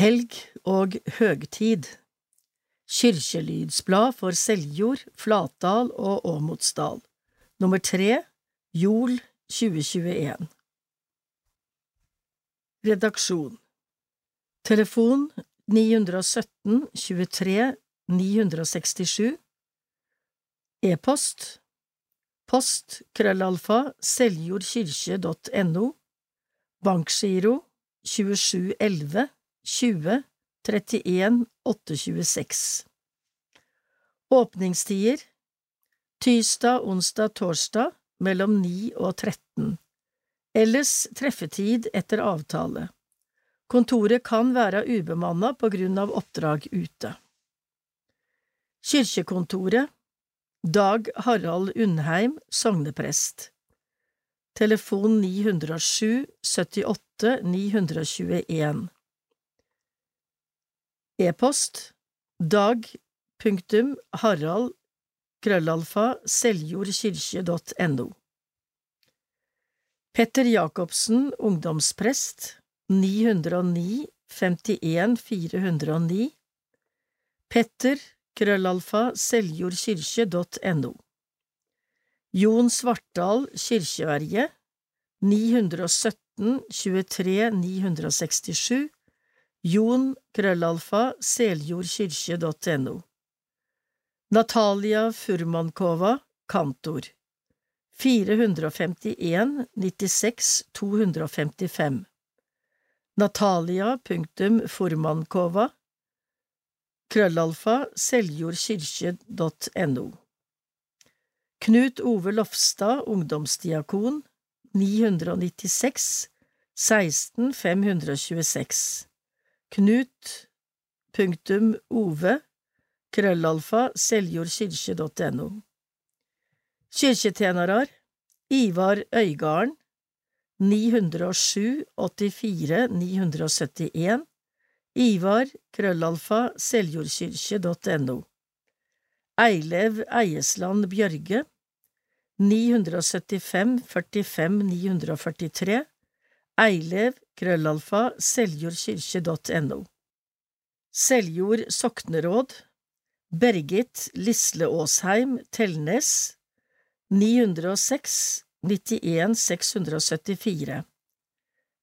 Helg og høgtid. Kyrkjelydsblad for Seljord, Flatdal og Åmotsdal. Nummer tre Jol 2021 Redaksjon. Telefon 917 23 967 E-post. Post krøllalfa seljordkirke.no Bankgiro 2711 20 31 826 Åpningstider Tysdag, onsdag, torsdag mellom 9 og 13 Ellers treffetid etter avtale. Kontoret kan være ubemanna på grunn av oppdrag ute. Kirkekontoret Dag Harald Undheim, sogneprest. Telefon 907 78 921 E-post dag punktum harald krøllalfa seljordkirke.no Petter Jacobsen, ungdomsprest 909 51 409 Petter krøllalfa seljordkirke.no Jon Svartdal kirkeverje 917 23 967 Jon krøllalfa seljordkirke.no Natalia Furmankova, kantor. 451 96 255 Natalia.formankova krøllalfa seljordkirke.no Knut Ove Lofstad, ungdomsdiakon 996 16 526 Knut.ove krøllalfa seljordkirke.no Kyrkjetjenarar Ivar Øygarden 907 84 971 Ivar krøllalfa seljordkirke.no Eilev Eiesland Bjørge 975 45 943 Eilev krøllalfa seljordkirke.no Seljord sokneråd Bergit Lisle Aasheim Telnes 906 91 674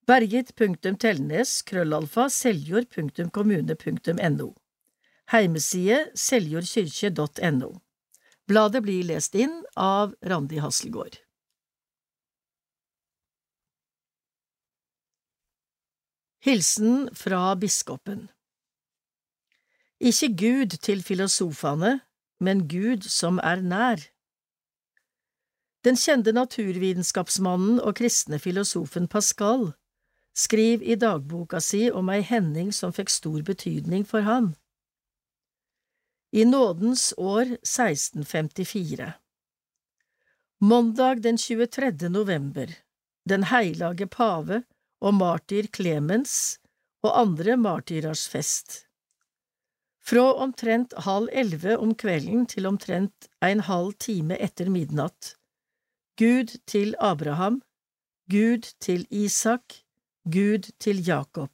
Bergit.Telnes krøllalfa seljord.kommune.no Heimeside seljordkirke.no Bladet blir lest inn av Randi Hasselgaard. Hilsen fra biskopen Ikke Gud til filosofane, men Gud som er nær. Den kjente naturvitenskapsmannen og kristne filosofen Pascal skriver i dagboka si om ei hending som fikk stor betydning for han. I nådens år 1654 Mandag den 23. november, den heilage pave og martyr Clemens og andre martyrers fest. Fra omtrent halv elleve om kvelden til omtrent en halv time etter midnatt. Gud til Abraham, Gud til Isak, Gud til Jakob.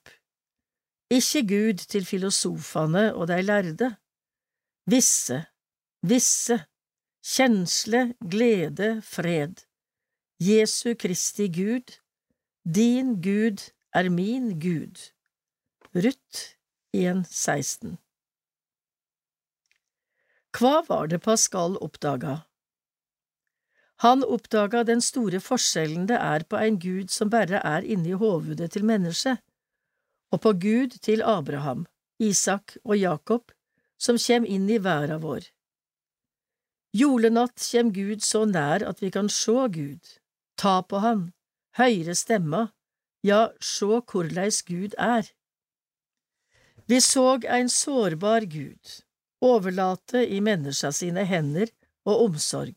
Ikke Gud til filosofene og de lærde. Visse, visse, kjensle, glede, fred. Jesu Kristi Gud, din Gud er min Gud. Ruth 1,16 Hva var det Pascal oppdaga? Han oppdaga den store forskjellen det er på en Gud som bare er inni hovudet til mennesket, og på Gud til Abraham, Isak og Jakob, som kjem inn i verda vår. Julenatt kjem Gud så nær at vi kan sjå Gud, ta på Han, høyre stemma, ja, sjå korleis Gud er. Vi såg ein sårbar Gud, overlate i menneska sine hender og omsorg.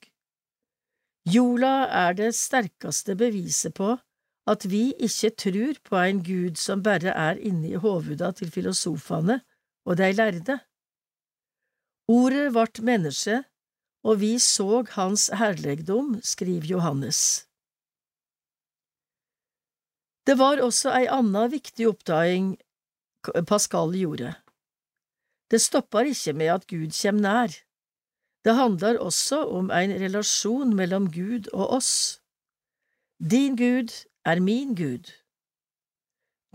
Jola er det sterkaste beviset på at vi ikke trur på ein Gud som bare er inni hovuda til filosofane og dei lærde. Ordet vart menneske, og vi såg hans herlegdom, skriver Johannes. Det var også ei anna viktig oppdaging Pascal gjorde. Det stoppar ikke med at Gud kjem nær. Det handler også om en relasjon mellom Gud og oss. Din Gud er min Gud.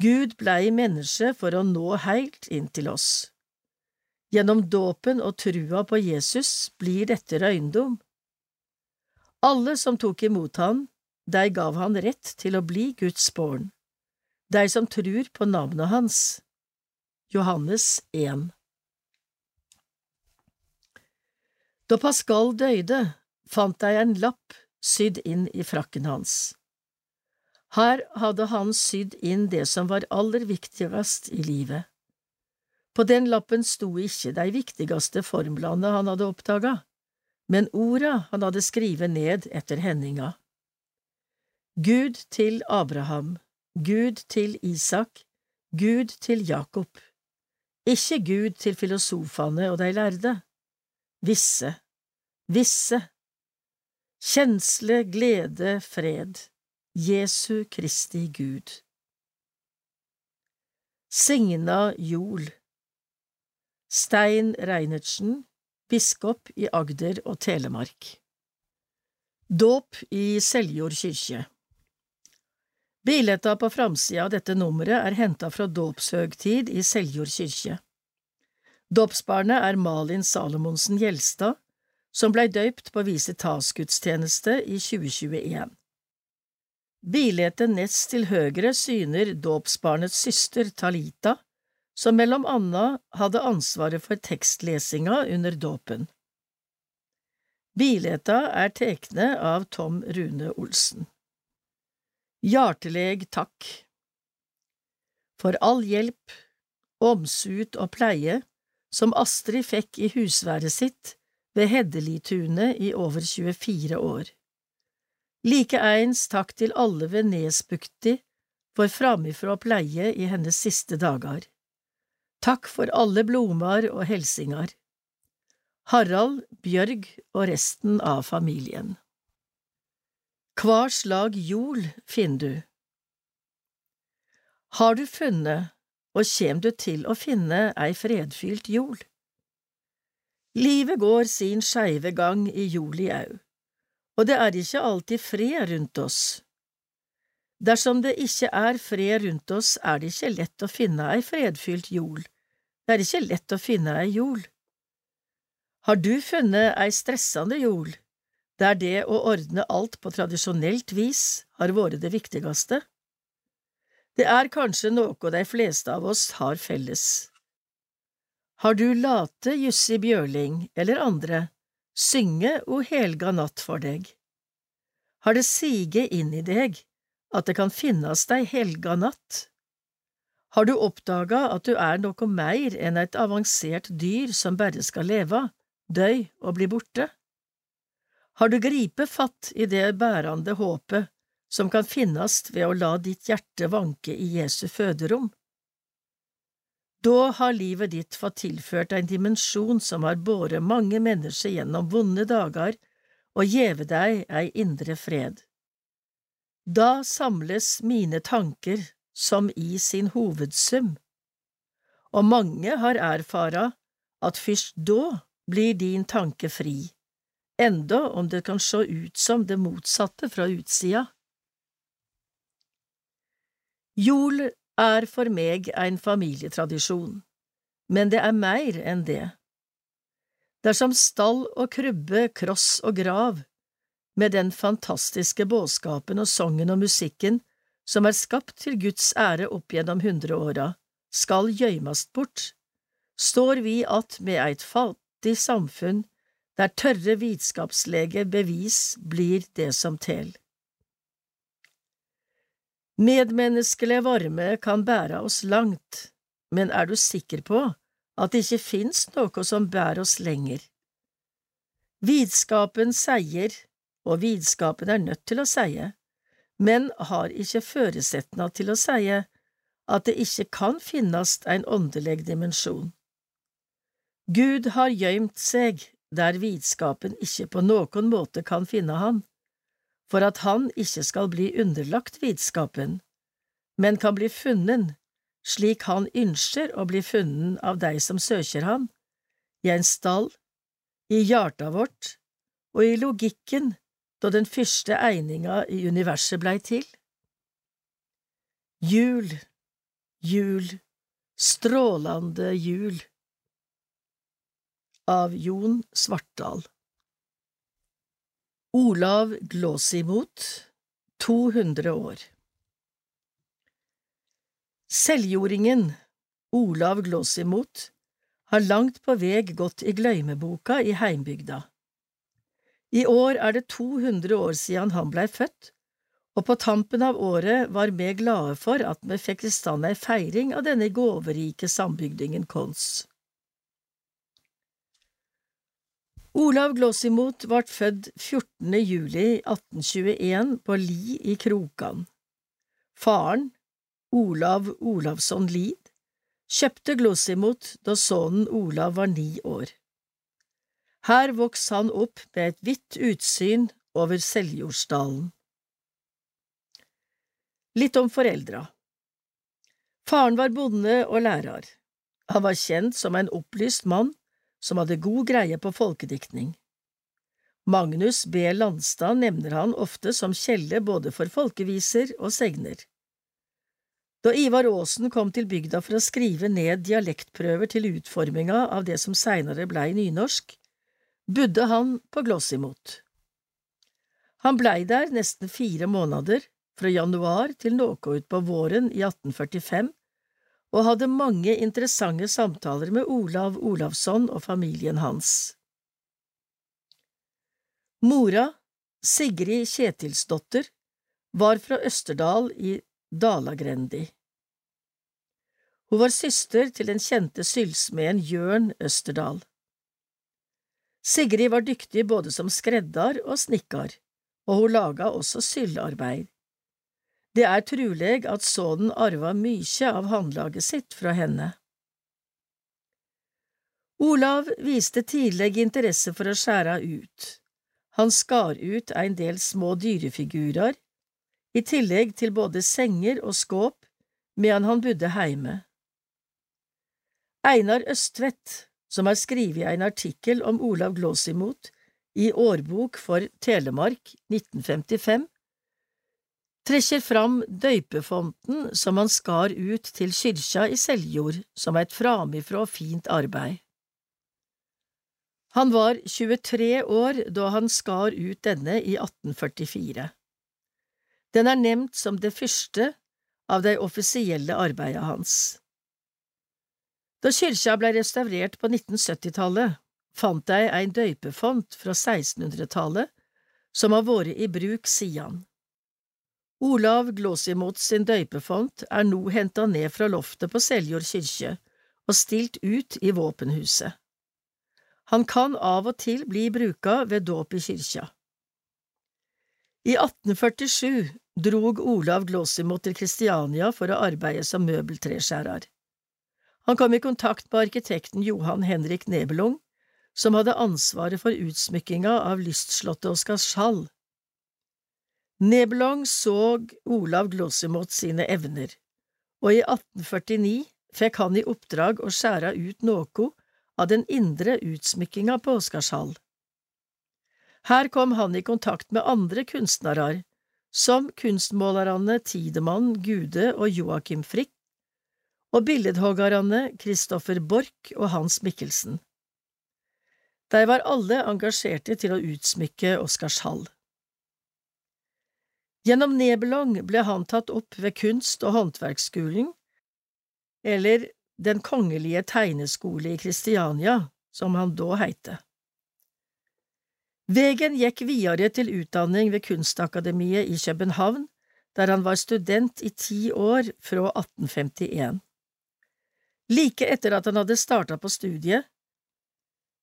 Gud blei menneske for å nå heilt inn til oss. Gjennom dåpen og trua på Jesus blir dette røyndom. Alle som tok imot han, dei gav han rett til å bli Guds barn, dei som trur på navnet hans. Johannes 1 Da Pascal døde, fant dei en lapp sydd inn i frakken hans. Her hadde han sydd inn det som var aller viktigst i livet. På den lappen sto ikke de viktigste formlene han hadde oppdaga, men orda han hadde skrevet ned etter hendinga. Gud til Abraham, Gud til Isak, Gud til Jakob, ikke Gud til filosofene og de lærde, visse, visse, kjensle, glede, fred, Jesu Kristi Gud. Signa Jol. Stein Reinertsen, biskop i Agder og Telemark. Dåp i Seljord kyrkje Bileta på framsida av dette nummeret er henta fra dåpshøgtid i Seljord kirke. Dåpsbarnet er Malin Salomonsen Gjelstad, som blei døypt på visitasgudstjeneste i 2021. Bildet nest til høyre syner dåpsbarnets søster Talita, som mellom anna hadde ansvaret for tekstlesinga under dåpen. Bileta er tekne av Tom Rune Olsen. Hjarteleg takk For all hjelp, omsut og pleie som Astrid fikk i husværet sitt ved Heddelitunet i over 24 år. Likeeins takk til alle ved Nesbukti for framifrå pleie i hennes siste dager. Takk for alle blomar og helsingar. Harald, Bjørg og resten av familien. Hva slag jol finner du? Har du funnet, og kjem du til å finne, ei fredfylt jol? Livet går sin skeive gang i juli au og det er ikke alltid fred rundt oss. Dersom det ikke er fred rundt oss, er det ikke lett å finne ei fredfylt jol, Det er ikke lett å finne ei jol. Har du funnet ei stressende jord, der det å ordne alt på tradisjonelt vis har vært det viktigste? Det er kanskje noe de fleste av oss har felles. Har du late Jussi Bjørling eller andre synge O helga natt for deg. Har det sige inn i deg at det kan finnes deg helga natt? Har du oppdaga at du er noe mer enn et avansert dyr som bare skal leve, døy og bli borte? Har du gripet fatt i det bærende håpet som kan finnes ved å la ditt hjerte vanke i Jesu føderom? Da har livet ditt fått tilført en dimensjon som har båret mange mennesker gjennom vonde dager og gjeve deg ei indre fred. Da samles mine tanker som i sin hovedsum, og mange har erfara at først da blir din tanke fri, enda om det kan se ut som det motsatte fra utsida. Jol er for meg en familietradisjon, men det er mer enn det. Dersom stall og krybbe, kross og grav, med den fantastiske båtskapen og sangen og musikken som er skapt til Guds ære opp gjennom hundreåra, skal gjøymast bort, står vi att med eit fattig samfunn der tørre vitenskapslege bevis blir det som tel. Medmenneskelig varme kan bære oss langt, men er du sikker på at det ikke fins noe som bærer oss lenger? Vidskapen sier, og vidskapen er nødt til å seie, men har ikke føresetna til å seie, at det ikke kan finnes en åndelig dimensjon. Gud har gøymt seg der vidskapen ikke på noen måte kan finne han for at han ikke skal bli underlagt vitskapen, men kan bli funnen slik han ønsker å bli funnen av dei som søker han, i en stall, i hjarta vårt og i logikken da den første eininga i universet blei til? Jul, jul, strålande jul Av Jon Svartdal Olav Glåsimot 200 år Seljordingen Olav Glåsimot har langt på veg gått i gløymeboka i heimbygda. I år er det 200 år siden han blei født, og på tampen av året var vi glade for at vi fikk i stand ei feiring av denne gåverike sambygdingen Kons. Olav Glåsimot ble født 14. juli 1821 på Li i Krokan. Faren, Olav Olavsson Lid, kjøpte Glossimot da sønnen Olav var ni år. Her vokste han opp med et vidt utsyn over Seljordsdalen. Litt om foreldra Faren var bonde og lærer. Han var kjent som en opplyst mann som hadde god greie på folkediktning. Magnus B. Landstad nevner han ofte som kjelle både for folkeviser og segner. Da Ivar Aasen kom til bygda for å skrive ned dialektprøver til utforminga av det som seinere blei nynorsk, budde han på Glossimot. Han blei der nesten fire måneder, fra januar til noe utpå våren i 1845, og hadde mange interessante samtaler med Olav Olavsson og familien hans. Mora, Sigrid Kjetilsdotter, var fra Østerdal i Dalagrendi. Hun var søster til den kjente sylvsmeden Jørn Østerdal. Sigrid var dyktig både som skreddar og snikkar, og hun laga også syllarbeid. Det er truleg at sønnen arva mykje av handlaget sitt fra henne. Olav viste tidlig interesse for å skjære ut. Han skar ut en del små dyrefigurer, i tillegg til både senger og skåp, medan han bodde heime. Einar Østvedt, som har skrevet en artikkel om Olav Glåsimot i Årbok for Telemark 1955, trekker fram døypefonten som han skar ut til kyrkja i Seljord som et framifrå fint arbeid. Han var 23 år da han skar ut denne i 1844. Den er nevnt som det første av de offisielle arbeidene hans. Da kyrkja blei restaurert på 1970-tallet, fant de en døypefont fra 1600-tallet som har vært i bruk siden. Olav Glåsimot sin døypefont er nå henta ned fra loftet på Seljord kirke og stilt ut i våpenhuset. Han kan av og til bli bruka ved dåp i kirka. I 1847 drog Olav Glåsimot til Kristiania for å arbeide som møbeltreskjærer. Han kom i kontakt med arkitekten Johan Henrik Nebelung, som hadde ansvaret for utsmykkinga av lystslottet Oscarshall. Nebelong så Olav Glossimot sine evner, og i 1849 fikk han i oppdrag å skjære ut noe av den indre utsmykkinga på Oscarshall. Her kom han i kontakt med andre kunstnere, som kunstmålerne Tidemann Gude og Joakim Frick, og billedhoggerne Kristoffer Borch og Hans Mikkelsen. De var alle engasjerte til å utsmykke Oscarshall. Gjennom Nebelong ble han tatt opp ved Kunst- og håndverksskolen, eller Den kongelige tegneskole i Kristiania, som han da heite. Vegen gikk videre til utdanning ved Kunstakademiet i København, der han var student i ti år fra 1851. Like etter at han hadde starta på studiet,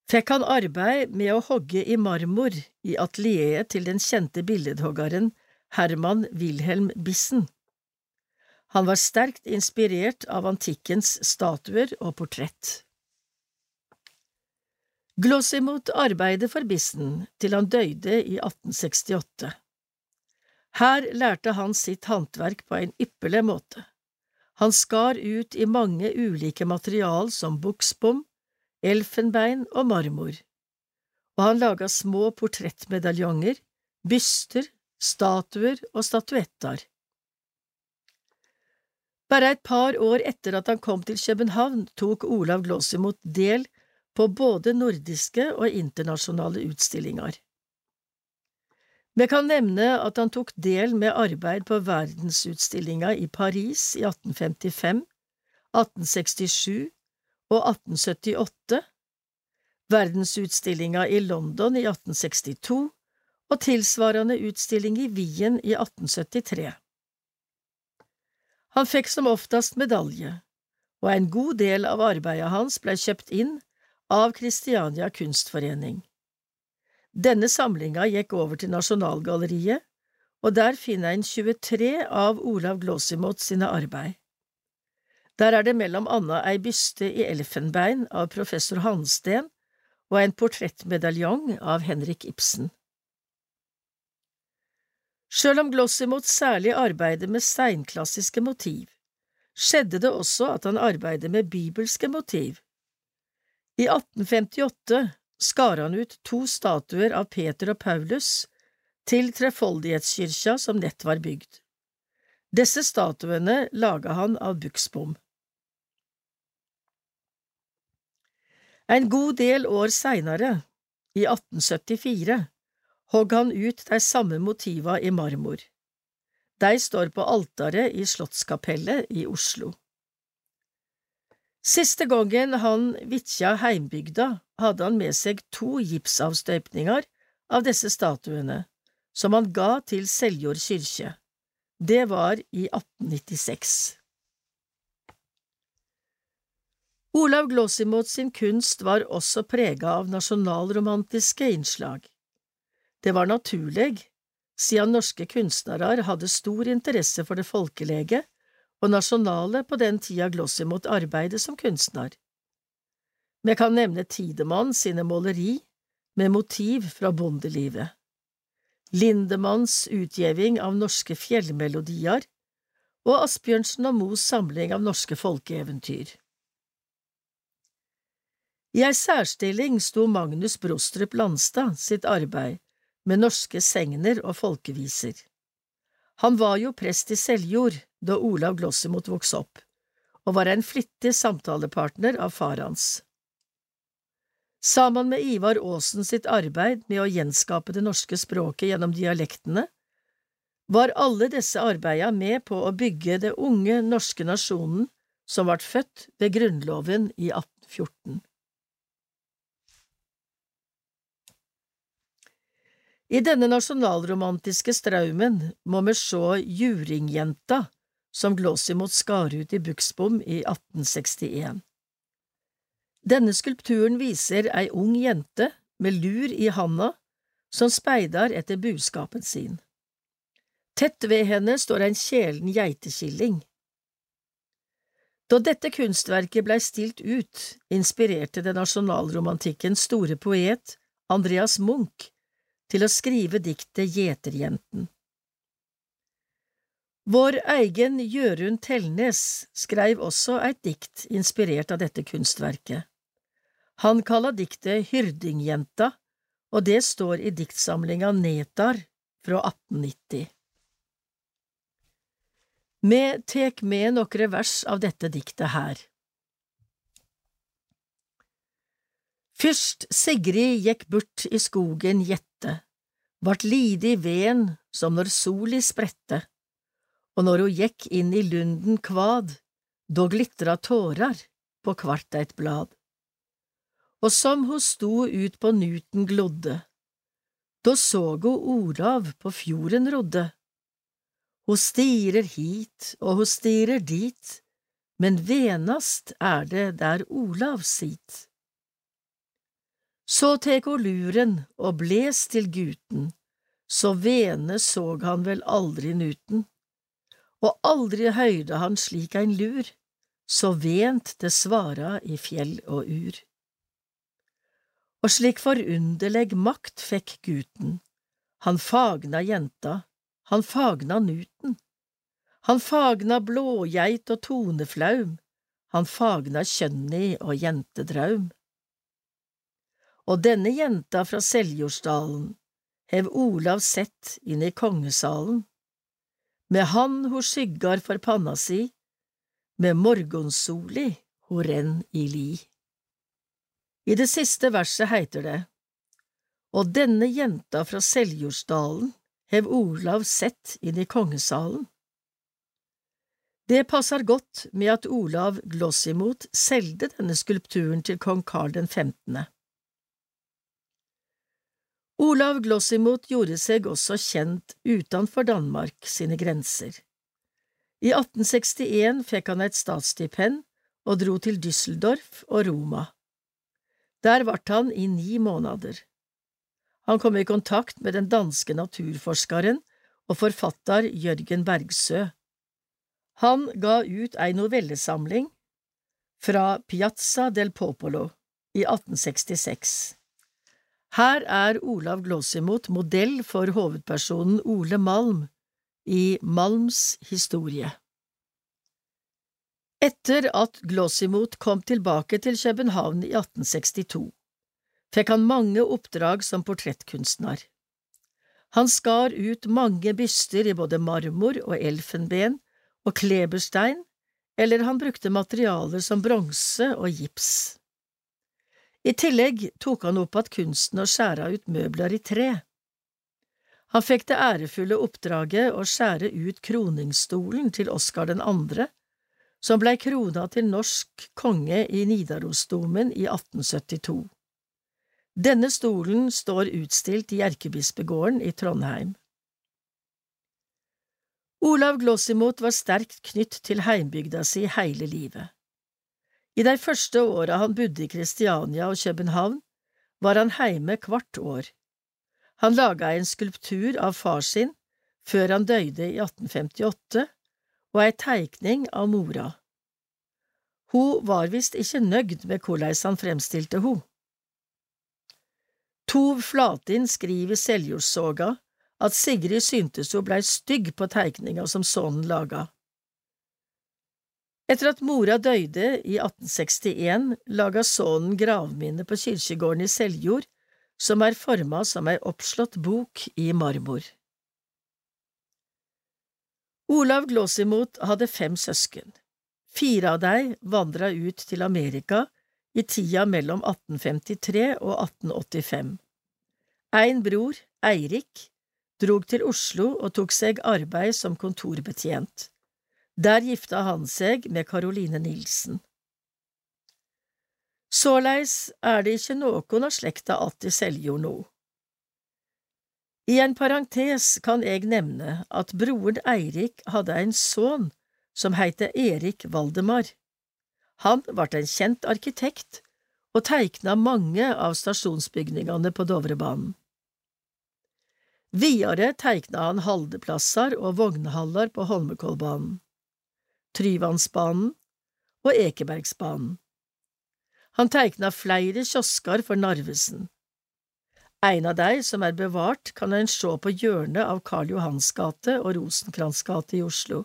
fikk han arbeid med å hogge i marmor i atelieret til den kjente billedhoggeren Herman Wilhelm Bissen. Han var sterkt inspirert av antikkens statuer og portrett. Glossimot arbeidet for bissen til han døde i 1868. Her lærte han sitt håndverk på en ypperlig måte. Han skar ut i mange ulike material som buksbom, elfenbein og marmor, og han laga små portrettmedaljonger, byster, statuer og statuetter. Bare et par år etter at han kom til København, tok Olav Glossimot del på både nordiske og internasjonale utstillinger. Vi kan nevne at han tok del med arbeid på verdensutstillinga i Paris i 1855, 1867 og 1878, verdensutstillinga i London i 1862 og tilsvarende utstilling i Wien i 1873. Han fikk som oftest medalje, og en god del av arbeidet hans ble kjøpt inn av Kristiania Kunstforening. Denne samlinga gikk over til Nasjonalgalleriet, og der finner en 23 av Olav Glåsimot sine arbeid. Der er det mellom annet ei byste i elfenbein av professor Hansten og en portrettmedaljong av Henrik Ibsen. Sjøl om Glossimot særlig arbeider med steinklassiske motiv, skjedde det også at han arbeider med bibelske motiv. I 1858 skar han ut to statuer av Peter og Paulus til Trefoldighetskirka som nett var bygd. Disse statuene laga han av buksbom. En god del år seinere, i 1874, hogg han ut de samme motiva i marmor. De står på altaret i Slottskapellet i Oslo. Siste gangen han vitja heimbygda, hadde han med seg to gipsavstøypninger av disse statuene, som han ga til Seljord kirke. Det var i 1896. Olav Glossimot sin kunst var også prega av nasjonalromantiske innslag. Det var naturlig, siden norske kunstnere hadde stor interesse for det folkelege og nasjonale på den tida Glossimot arbeidet som kunstner. Vi kan nevne Tidemann sine måleri med motiv fra bondelivet, Lindemanns utgjeving av norske fjellmelodier og Asbjørnsen og Moes samling av norske folkeeventyr. I ei særstilling sto Magnus Brostrup Landstad sitt arbeid med norske segner og folkeviser. Han var jo prest i Seljord da Olav Glossimot vokste opp, og var en flittig samtalepartner av far hans. Sammen med Ivar Aasen sitt arbeid med å gjenskape det norske språket gjennom dialektene, var alle disse arbeida med på å bygge det unge norske nasjonen som ble født ved Grunnloven i 1814. I denne nasjonalromantiske straumen må vi se Juringjenta, som Glåsimot skar ut i Buksbom i 1861. Denne skulpturen viser ei ung jente med lur i handa som speidar etter buskapen sin. Tett ved henne står en kjelen geitekilling. Da dette kunstverket blei stilt ut, inspirerte det nasjonalromantikkens store poet Andreas Munch til å skrive diktet Gjeterjenten. Vår egen Jørund Telnes skreiv også et dikt inspirert av dette kunstverket. Han kaller diktet Hyrdingjenta, og det står i diktsamlinga Netar fra 1890. Vi tek med nokre vers av dette diktet her. Fyrst Sigrid gikk bort i skogen gjette, vart lidig veden som når soli spredte, og når ho gikk inn i lunden kvad, då glitra tårar på kvart eit blad. Og som ho sto ut på nuten glodde, då såg ho Orav på fjorden rodde. Ho stirer hit og ho stirer dit, men venast er det der Olav sit. Så tek ho luren og bles til guten, så vene såg han vel aldri nuten, og aldri høyde han slik ein lur, så vent det svara i fjell og ur. Og slik forunderleg makt fekk guten, han fagna jenta, han fagna nuten, Han fagna blågeit og toneflaum, han fagna kjønni og jentedraum. Og denne jenta fra Seljordsdalen hev Olav sett inn i kongesalen. Med han ho skyggar for panna si, med morgonsoli ho renn i li. I det siste verset heiter det, Og denne jenta fra Seljordsdalen hev Olav sett inn i kongesalen. Det passer godt med at Olav Glossimot solgte denne skulpturen til kong Karl den 15. Olav Glossimot gjorde seg også kjent utenfor Danmark sine grenser. I 1861 fikk han et statsstipend og dro til Düsseldorf og Roma. Der vart han i ni måneder. Han kom i kontakt med den danske naturforskeren og forfatter Jørgen Bergsø. Han ga ut ei novellesamling fra Piazza del Popolo i 1866. Her er Olav Glåsimot modell for hovedpersonen Ole Malm i Malms historie. Etter at Glossimot kom tilbake til København i 1862, fikk han mange oppdrag som portrettkunstner. Han skar ut mange byster i både marmor og elfenben og kleberstein, eller han brukte materialer som bronse og gips. I tillegg tok han opp at kunsten å skjære ut møbler i tre. Han fikk det ærefulle oppdraget å skjære ut kroningsstolen til Oskar den som blei krona til norsk konge i Nidarosdomen i 1872. Denne stolen står utstilt i Erkebispegården i Trondheim. Olav Glossimot var sterkt knytt til heimbygda si heile livet. I de første åra han bodde i Kristiania og København, var han heime hvert år. Han laga en skulptur av far sin før han døde i 1858, og ei teikning av mora. Hun var visst ikke nøgd med korleis han fremstilte ho. Tov Flatin skriver i Seljordssoga at Sigrid syntes hun blei stygg på teikninga som sønnen laga. Etter at mora døde i 1861, laga sønnen gravminne på kirkegården i Seljord, som er forma som ei oppslått bok i marmor. Olav Glåsimot hadde fem søsken. Fire av dei vandra ut til Amerika i tida mellom 1853 og 1885. Ein bror, Eirik, drog til Oslo og tok seg arbeid som kontorbetjent. Der gifta han seg med Caroline Nilsen. Såleis er det ikke noen av slekta att i Seljord nå. I en parentes kan jeg nevne at broren Eirik hadde en sønn som heite Erik Valdemar. Han ble en kjent arkitekt og teikna mange av stasjonsbygningene på Dovrebanen. Videre teikna han haldeplasser og vognhallar på Holmenkollbanen. Tryvannsbanen og Ekebergsbanen. Han teikna flere kiosker for Narvesen. En av dei som er bevart, kan en se på hjørnet av Karl Johans gate og Rosenkrantz gate i Oslo.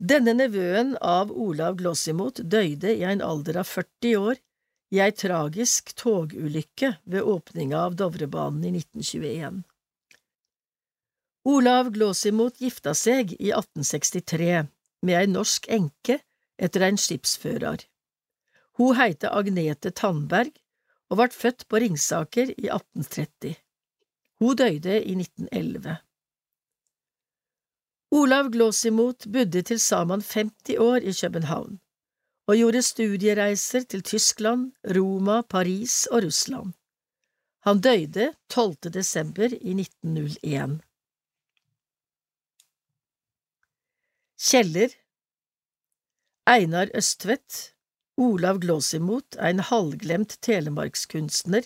Denne nevøen av Olav Glossimot døyde i en alder av 40 år i ei tragisk togulykke ved åpninga av Dovrebanen i 1921. Olav Glossimot gifta seg i 1863 med ei norsk enke etter ein skipsførar. Hun heite Agnete Tandberg og vart født på Ringsaker i 1830. Hun døde i 1911. Olav Glåsimot bodde til sammen 50 år i København og gjorde studiereiser til Tyskland, Roma, Paris og Russland. Han døde 12. desember i 1901. Kjeller. Einar Østvedt. Olav Glåsimot er en halvglemt telemarkskunstner.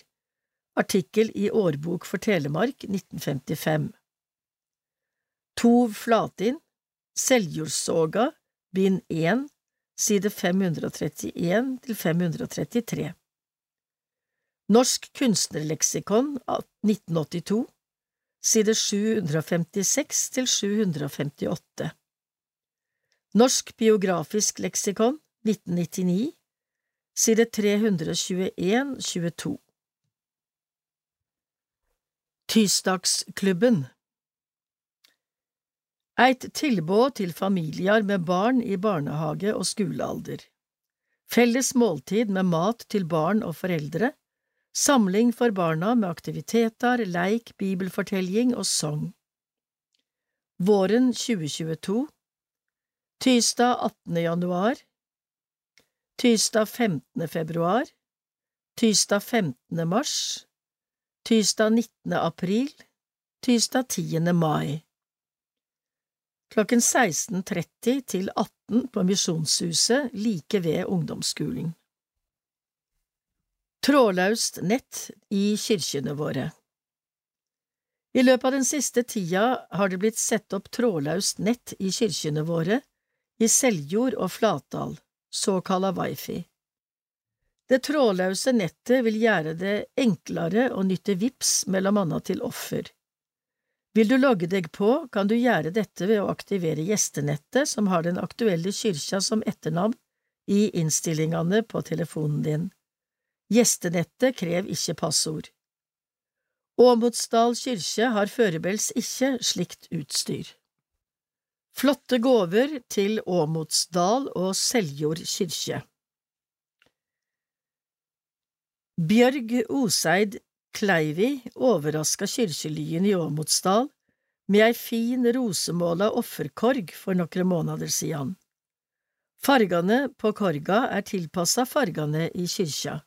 Artikkel i Årbok for Telemark 1955 Tov Flatin. Seljordsoga Bind 1 Side 531 til 533 Norsk kunstnerleksikon 1982 Side 756 til 758 Norsk biografisk leksikon, 1999, side 321–22. Tysdagsklubben Eit tilbod til familiar med barn i barnehage og skolealder Felles måltid med mat til barn og foreldre, samling for barna med aktiviteter, leik, bibelfortelling og sang. Våren 2022 Tirsdag 18. januar Tirsdag 15. februar Tirsdag 15. mars Tirsdag 19. april Tirsdag 10. mai klokken 16.30 til 18 på Misjonshuset like ved ungdomsskolen. Trådløst nett i kirkene våre I løpet av den siste tida har det blitt satt opp trådløst nett i kirkene våre, i Seljord og Flatdal, såkalla wifi. Det trådløse nettet vil gjøre det enklere å nytte VIPS mellom annet til offer. Vil du logge deg på, kan du gjøre dette ved å aktivere gjestenettet som har den aktuelle kyrkja som etternavn i innstillingene på telefonen din. Gjestenettet krev ikke passord. Åmotsdal kyrkje har førebels ikke slikt utstyr. Flotte gåver til Åmotsdal og Seljord kyrkje. Bjørg Oseid Kleivi overraska kyrkjelyen i Åmotsdal med ei fin rosemåla offerkorg for nokre måneder siden. Fargane på korga er tilpassa fargane i kyrkja.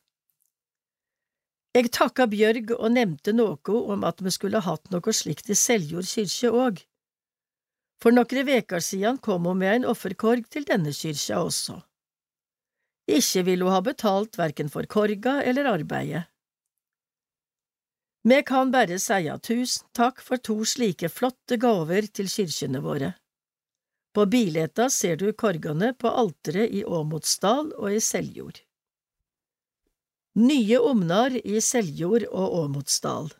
Eg takka Bjørg og nevnte noe om at me skulle hatt noe slikt i Seljord kyrkje òg. For nokre veker sidan kom ho med ein offerkorg til denne kyrkja også. Ikkje ville ho ha betalt verken for korga eller arbeidet. Vi kan bare seia tusen takk for to slike flotte gaver til kyrkjene våre. På bileta ser du korgene på alteret i Åmotsdal og i Seljord. Nye omnar i Seljord og Åmotsdal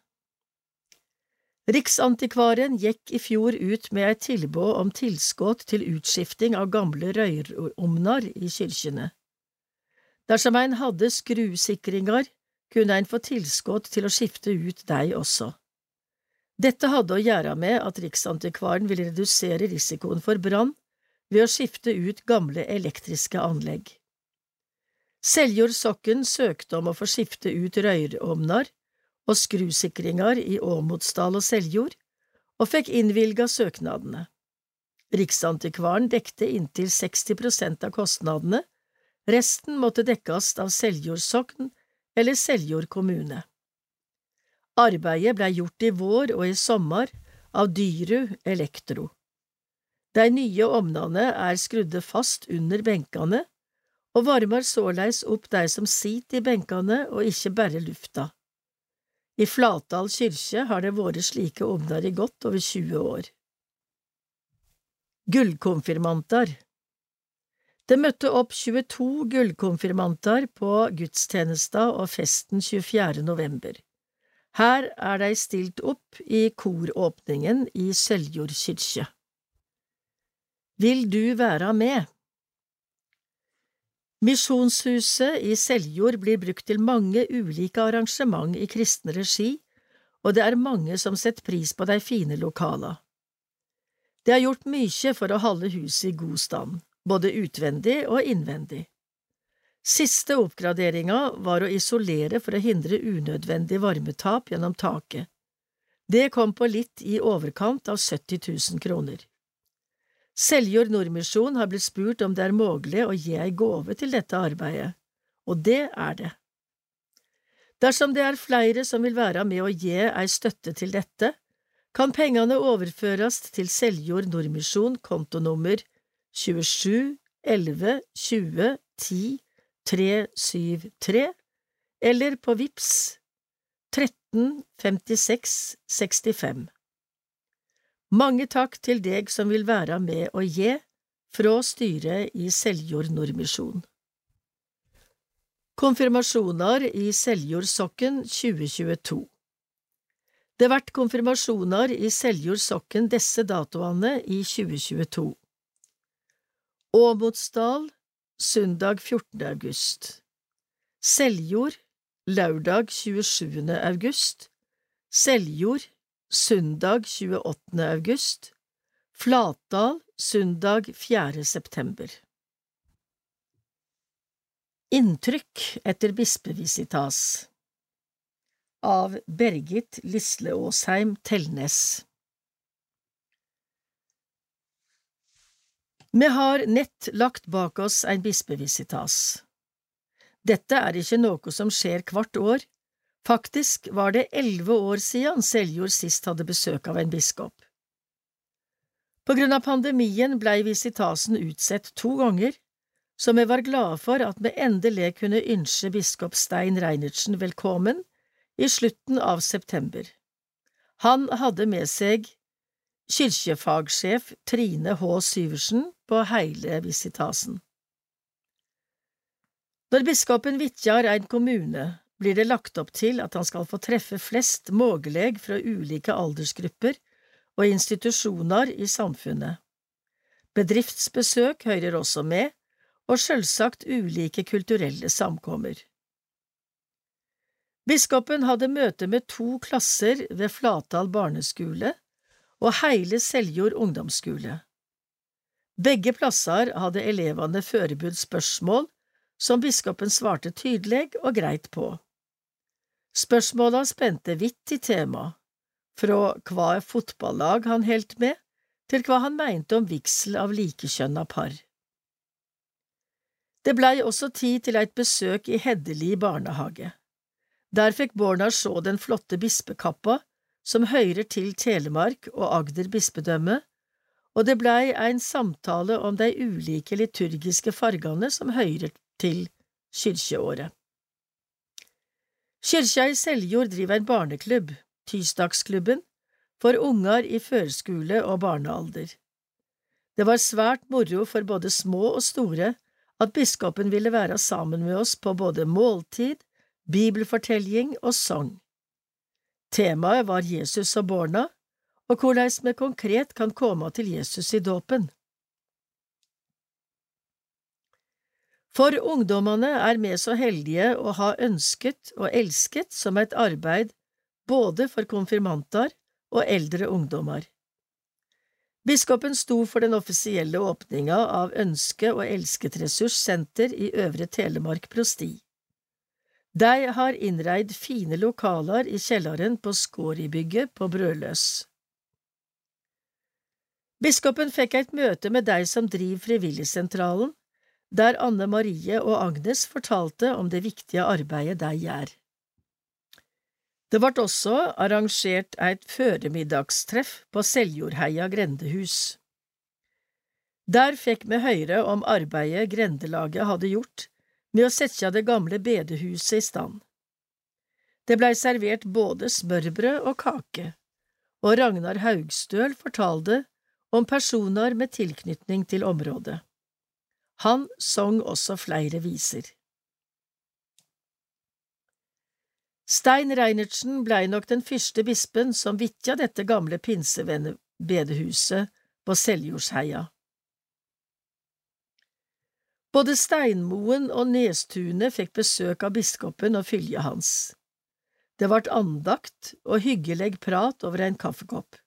Riksantikvaren gikk i fjor ut med et tilbud om tilskudd til utskifting av gamle røyromnar i kyrkjene. Dersom ein hadde skruesikringer, kunne ein få tilskudd til å skifte ut dei også. Dette hadde å gjøre med at Riksantikvaren ville redusere risikoen for brann ved å skifte ut gamle elektriske anlegg. Seljord Sokken søkte om å få skifte ut røyrovner og skrusikringer i Åmotsdal og Seljord, og fikk innvilga søknadene. Riksantikvaren dekte inntil 60 prosent av kostnadene, resten måtte dekkes av Seljord Sokn eller Seljord kommune. Arbeidet blei gjort i vår og i sommer av Dyru Elektro. De nye ovnene er skrudde fast under benkene og varmer såleis opp de som sitter i benkene og ikke bare lufta. I Flatdal kyrkje har det vært slike ovner i godt over 20 år. Gullkonfirmanter det møtte opp 22 gullkonfirmanter på gudstjenesta og festen 24. november. Her er de stilt opp i koråpningen i Seljord kyrkje. Vil du være med? Misjonshuset i Seljord blir brukt til mange ulike arrangement i kristen regi, og det er mange som setter pris på de fine lokala. Det er gjort mye for å holde huset i god stand både utvendig og innvendig. Siste oppgraderinga var å isolere for å hindre unødvendig varmetap gjennom taket. Det kom på litt i overkant av 70 000 kroner. Seljord Nordmisjon har blitt spurt om det er mulig å gi ei gåve til dette arbeidet, og det er det. Dersom det er flere som vil være med å gi ei støtte til dette, kan pengene overføres til Seljord Nordmisjon kontonummer 27 11 20 10 373 eller på VIPS 13 56 65. Mange takk til deg som vil være med og gi, fra styret i Seljord Nordmisjon. Konfirmasjoner i Seljord sokken 2022 Det vert konfirmasjoner i Seljord sokken disse datoene i 2022. Åmotsdal søndag 14. august Seljord lørdag 27. august Seljord søndag 28. august Flatdal søndag 4. september Inntrykk etter bispevisitas av Bergit Lisle Aasheim Telnes Vi har nett lagt bak oss ein bispevisitas. Dette er ikke noe som skjer kvart år, faktisk var det elleve år siden Seljord sist hadde besøk av en biskop. På grunn av pandemien blei visitasen utsett to ganger, så vi var glade for at vi endelig kunne ønske biskop Stein Reinertsen velkommen i slutten av september. Han hadde med seg kirkefagsjef Trine H. Syversen på hele visitasen. Når biskopen vitjar ein kommune, blir det lagt opp til at han skal få treffe flest mulig fra ulike aldersgrupper og institusjoner i samfunnet. Bedriftsbesøk hører også med, og selvsagt ulike kulturelle samkommer. Biskopen hadde møte med to klasser ved Flatdal barneskole og Heile Seljord ungdomsskole. Begge plasser hadde elevene forberedt spørsmål som biskopen svarte tydelig og greit på. Spørsmåla spente vidt i tema, fra hva fotballag han helt med, til hva han mente om vigsel av likekjønna par. Det blei også tid til eit besøk i Heddeli barnehage. Der fikk barna sjå den flotte bispekappa som høyrer til Telemark og Agder bispedømme, og det blei ein samtale om de ulike liturgiske fargane som høyrer til kyrkjeåret. Kyrkja i Seljord driver en barneklubb, Tysdagsklubben, for unger i førskole og barnealder. Det var svært moro for både små og store at biskopen ville være sammen med oss på både måltid, bibelfortelling og sang. Temaet var Jesus og barna, og hvordan vi konkret kan komme til Jesus i dåpen. For ungdommene er vi så heldige å ha ønsket og elsket som et arbeid både for konfirmanter og eldre ungdommer. Biskopen sto for den offisielle åpninga av Ønske- og Elsketressurssenter i Øvre Telemark prosti. De har innreid fine lokaler i kjelleren på Skåribygget på Brødløs. Biskopen fikk et møte med de som driver Frivilligsentralen, der Anne Marie og Agnes fortalte om det viktige arbeidet de gjør. Det ble også arrangert et føremiddagstreff på Seljordheia grendehus. Der fikk vi høre om arbeidet grendelaget hadde gjort med å sette det gamle bedehuset i stand. Det blei servert både smørbrød og kake, og Ragnar Haugstøl fortalte om personer med tilknytning til området. Han sang også flere viser. Stein Reinertsen blei nok den første bispen som vitja dette gamle pinsevennebedehuset på Seljordsheia. Både Steinmoen og Nestunet fikk besøk av biskopen og fyljet hans. Det vart andakt og hyggelig prat over en kaffekopp.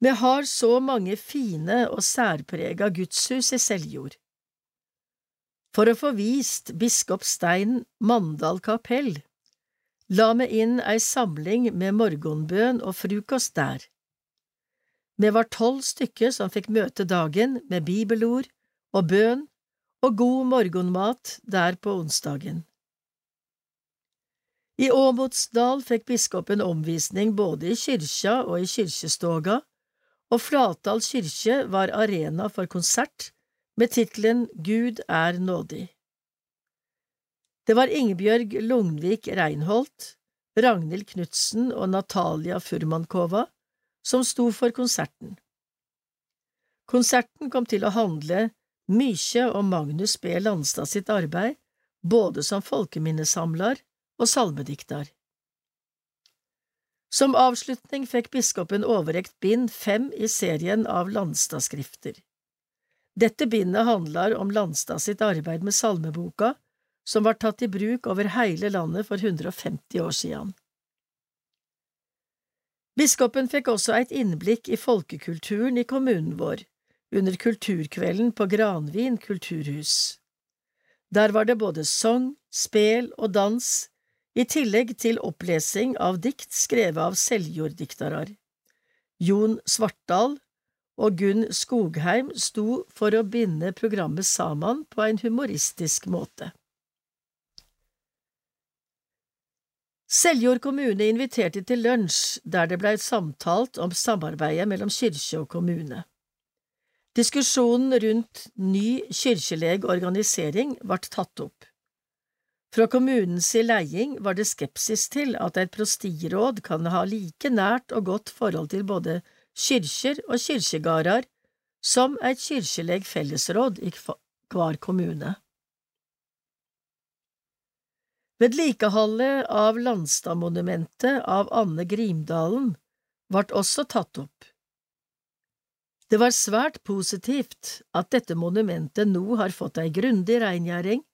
Vi har så mange fine og særprega gudshus i Seljord. For å få vist biskop Stein Mandal kapell la vi inn ei samling med morgenbøn og frokost der. Vi var tolv stykker som fikk møte dagen med bibelord og bøn og god morgenmat der på onsdagen. I Åmotsdal fikk biskopen omvisning både i kyrkja og i kyrkjestoga, og Flatdal kirke var arena for konsert med tittelen Gud er nådig. Det var Ingebjørg Lugnvik Reinholt, Ragnhild Knutsen og Natalia Furmankova som sto for konserten. Konserten kom til å handle mykje om Magnus B. Landstad sitt arbeid, både som folkeminnesamler og salmediktar. Som avslutning fikk biskopen overrekt bind fem i serien av Landstadskrifter. Dette bindet handler om Landstad sitt arbeid med salmeboka, som var tatt i bruk over hele landet for 150 år siden. Biskopen fikk også et innblikk i folkekulturen i kommunen vår, under kulturkvelden på Granvin kulturhus. Der var det både sang, spel og dans, i tillegg til opplesing av dikt skrevet av selvjorddiktarar. Jon Svartdal og Gunn Skogheim sto for å binde programmet sammen på en humoristisk måte. Seljord kommune inviterte til lunsj, der det blei samtalt om samarbeidet mellom kirke og kommune. Diskusjonen rundt ny kirkelig organisering ble tatt opp. Fra kommunens leding var det skepsis til at et prostiråd kan ha like nært og godt forhold til både kyrkjer og kyrkjegardar som et kyrkjeleg fellesråd i hver kommune. Vedlikeholdet av Landstadmonumentet av Anne Grimdalen ble også tatt opp. Det var svært positivt at dette monumentet nå har fått ei grundig rengjøring,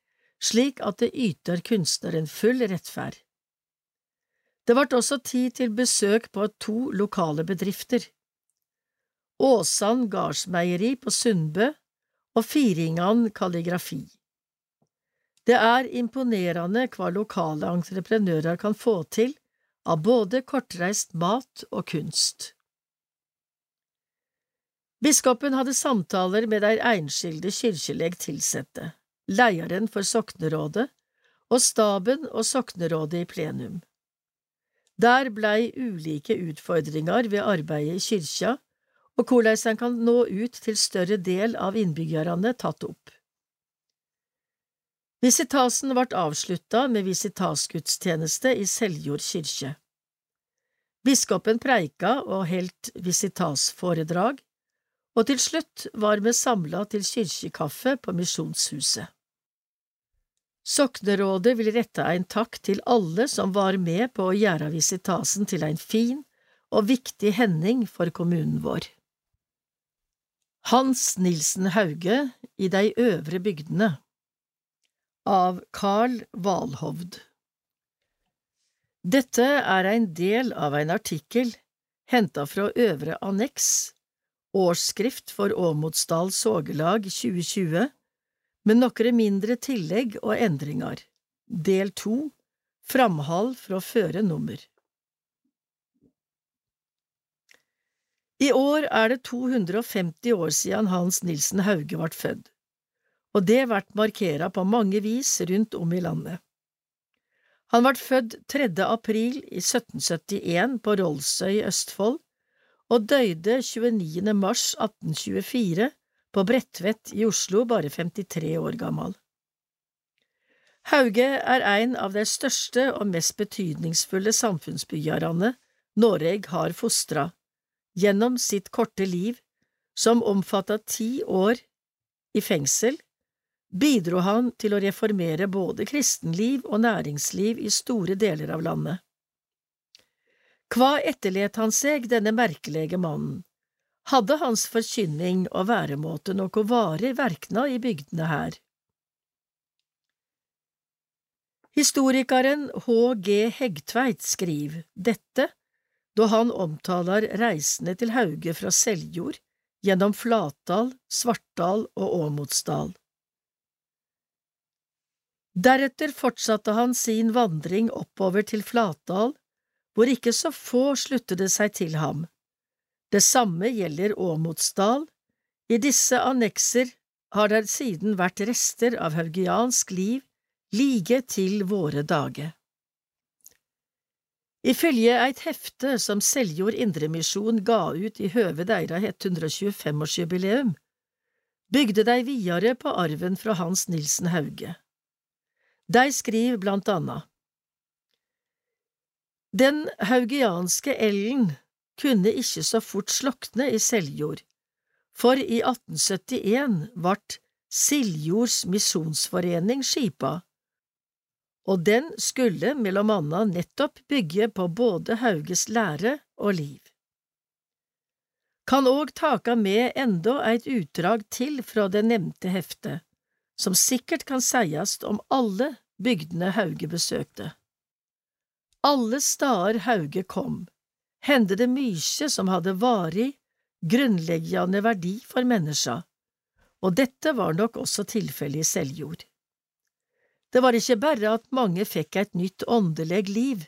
slik at det yter kunstneren full rettferd. Det ble også tid til besøk på to lokale bedrifter. Åsan gardsmeieri på Sundbø og Firingan kalligrafi. Det er imponerende hva lokale entreprenører kan få til av både kortreist mat og kunst. Biskopen hadde samtaler med de enskilde kirkeleg tilsette, lederen for soknerådet og staben og soknerådet i plenum. Der blei ulike utfordringer ved arbeidet i kyrkja og hvordan en kan nå ut til større del av innbyggerne tatt opp. Visitasen ble avslutta med visitasgudstjeneste i Seljord kirke. Biskopen preika og heldt visitasforedrag, og til slutt var vi samla til kirkekaffe på Misjonshuset. Soknerådet vil rette en takk til alle som var med på å gjøre visitasen til en fin og viktig hending for kommunen vår. Hans Nilsen Hauge i de øvre bygdene av Carl Valhovd. Dette er en del av en artikkel henta fra Øvre anneks, årsskrift for Åmotsdal Sågelag 2020, med noen mindre tillegg og endringer. Del to, framhold fra føre nummer. I år er det 250 år siden Hans Nilsen Hauge ble født og det ble markert på mange vis rundt om i landet. Han ble født 3. april i 1771 på Rollsøy i Østfold, og døde 29. mars 1824 på Bredtvet i Oslo, bare 53 år gammel. Hauge er en av de største og mest betydningsfulle samfunnsbyggerne Noreg har fostra, gjennom sitt korte liv, som omfatta ti år i fengsel, bidro han til å reformere både kristenliv og næringsliv i store deler av landet. Hva etterlet han seg, denne merkelige mannen? Hadde hans forkynning og væremåte noe varig verknad i bygdene her? Historikeren H.G. Hegtveit skriver dette da han omtaler reisene til Hauge fra Seljord gjennom Flatdal, Svartdal og Åmotsdal. Deretter fortsatte han sin vandring oppover til Flatdal, hvor ikke så få sluttet seg til ham. Det samme gjelder Åmotsdal. I disse annekser har det siden vært rester av haugiansk liv like til våre dager. Ifølge eit hefte som Seljord Indremisjon ga ut i høve deira 125-årsjubileum, bygde de videre på arven fra Hans Nilsen Hauge. De skriver blant annet Den haugianske elden kunne ikke så fort slokne i Seljord, for i 1871 vart Siljords misjonsforening skipa, og den skulle mellom anna nettopp bygge på både Hauges lære og liv. Kan òg taka med enda eit utdrag til fra det nevnte heftet, som sikkert kan seiast om alle bygdene Hauge besøkte. Alle stader Hauge kom, hendte det mykje som hadde varig, grunnleggjande verdi for menneska, og dette var nok også tilfellet i Seljord. Det var ikke bare at mange fikk et nytt åndeleg liv,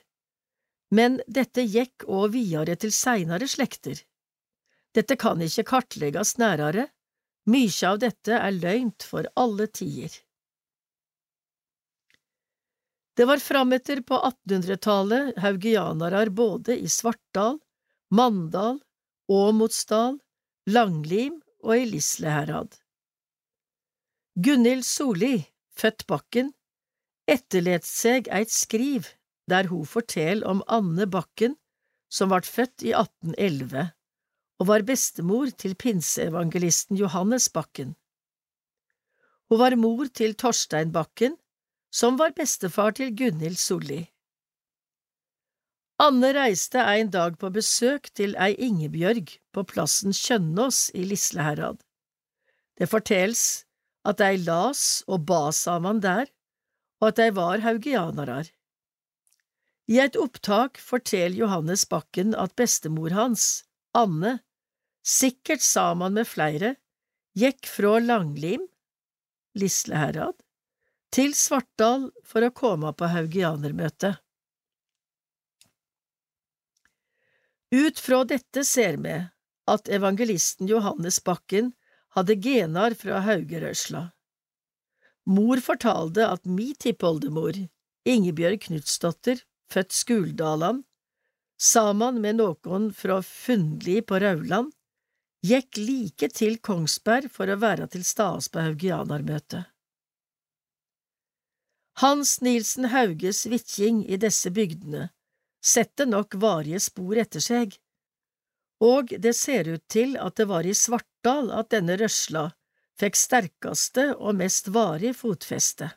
men dette gikk òg videre til seinere slekter. Dette kan ikke kartlegges nærere, mykje av dette er løgnt for alle tider. Det var frametter på 1800-tallet haugianarar både i Svartdal, Mandal, Åmotsdal, Langlim og i Lisleherad. Gunhild Solli, født Bakken, etterlet seg eit skriv der hun forteller om Anne Bakken, som vart født i 1811, og var bestemor til pinseevangelisten Johannes Bakken. Hun var mor til Torstein Bakken, som var bestefar til Gunhild Solli. Anne reiste en dag på besøk til ei Ingebjørg på plassen Kjønnås i Lisleherad. Det fortels at dei las og ba saman der, og at dei var haugianarar. I et opptak forteller Johannes Bakken at bestemor hans, Anne, sikkert saman med flere, gikk fra Langlim, Lisleherad, til Svartdal for å komme på haugianermøte. Ut fra dette ser vi at evangelisten Johannes Bakken hadde genar fra Haugerøsla. Mor fortalte at mi tippoldemor, Ingebjørg Knutsdatter, født Skuldaland, saman med noen fra Fundli på Rauland, gikk like til Kongsberg for å være til stades på haugianermøtet. Hans Nilsen Hauges vitjing i disse bygdene setter nok varige spor etter seg, og det ser ut til at det var i Svartdal at denne rørsla fikk sterkaste og mest varig fotfeste.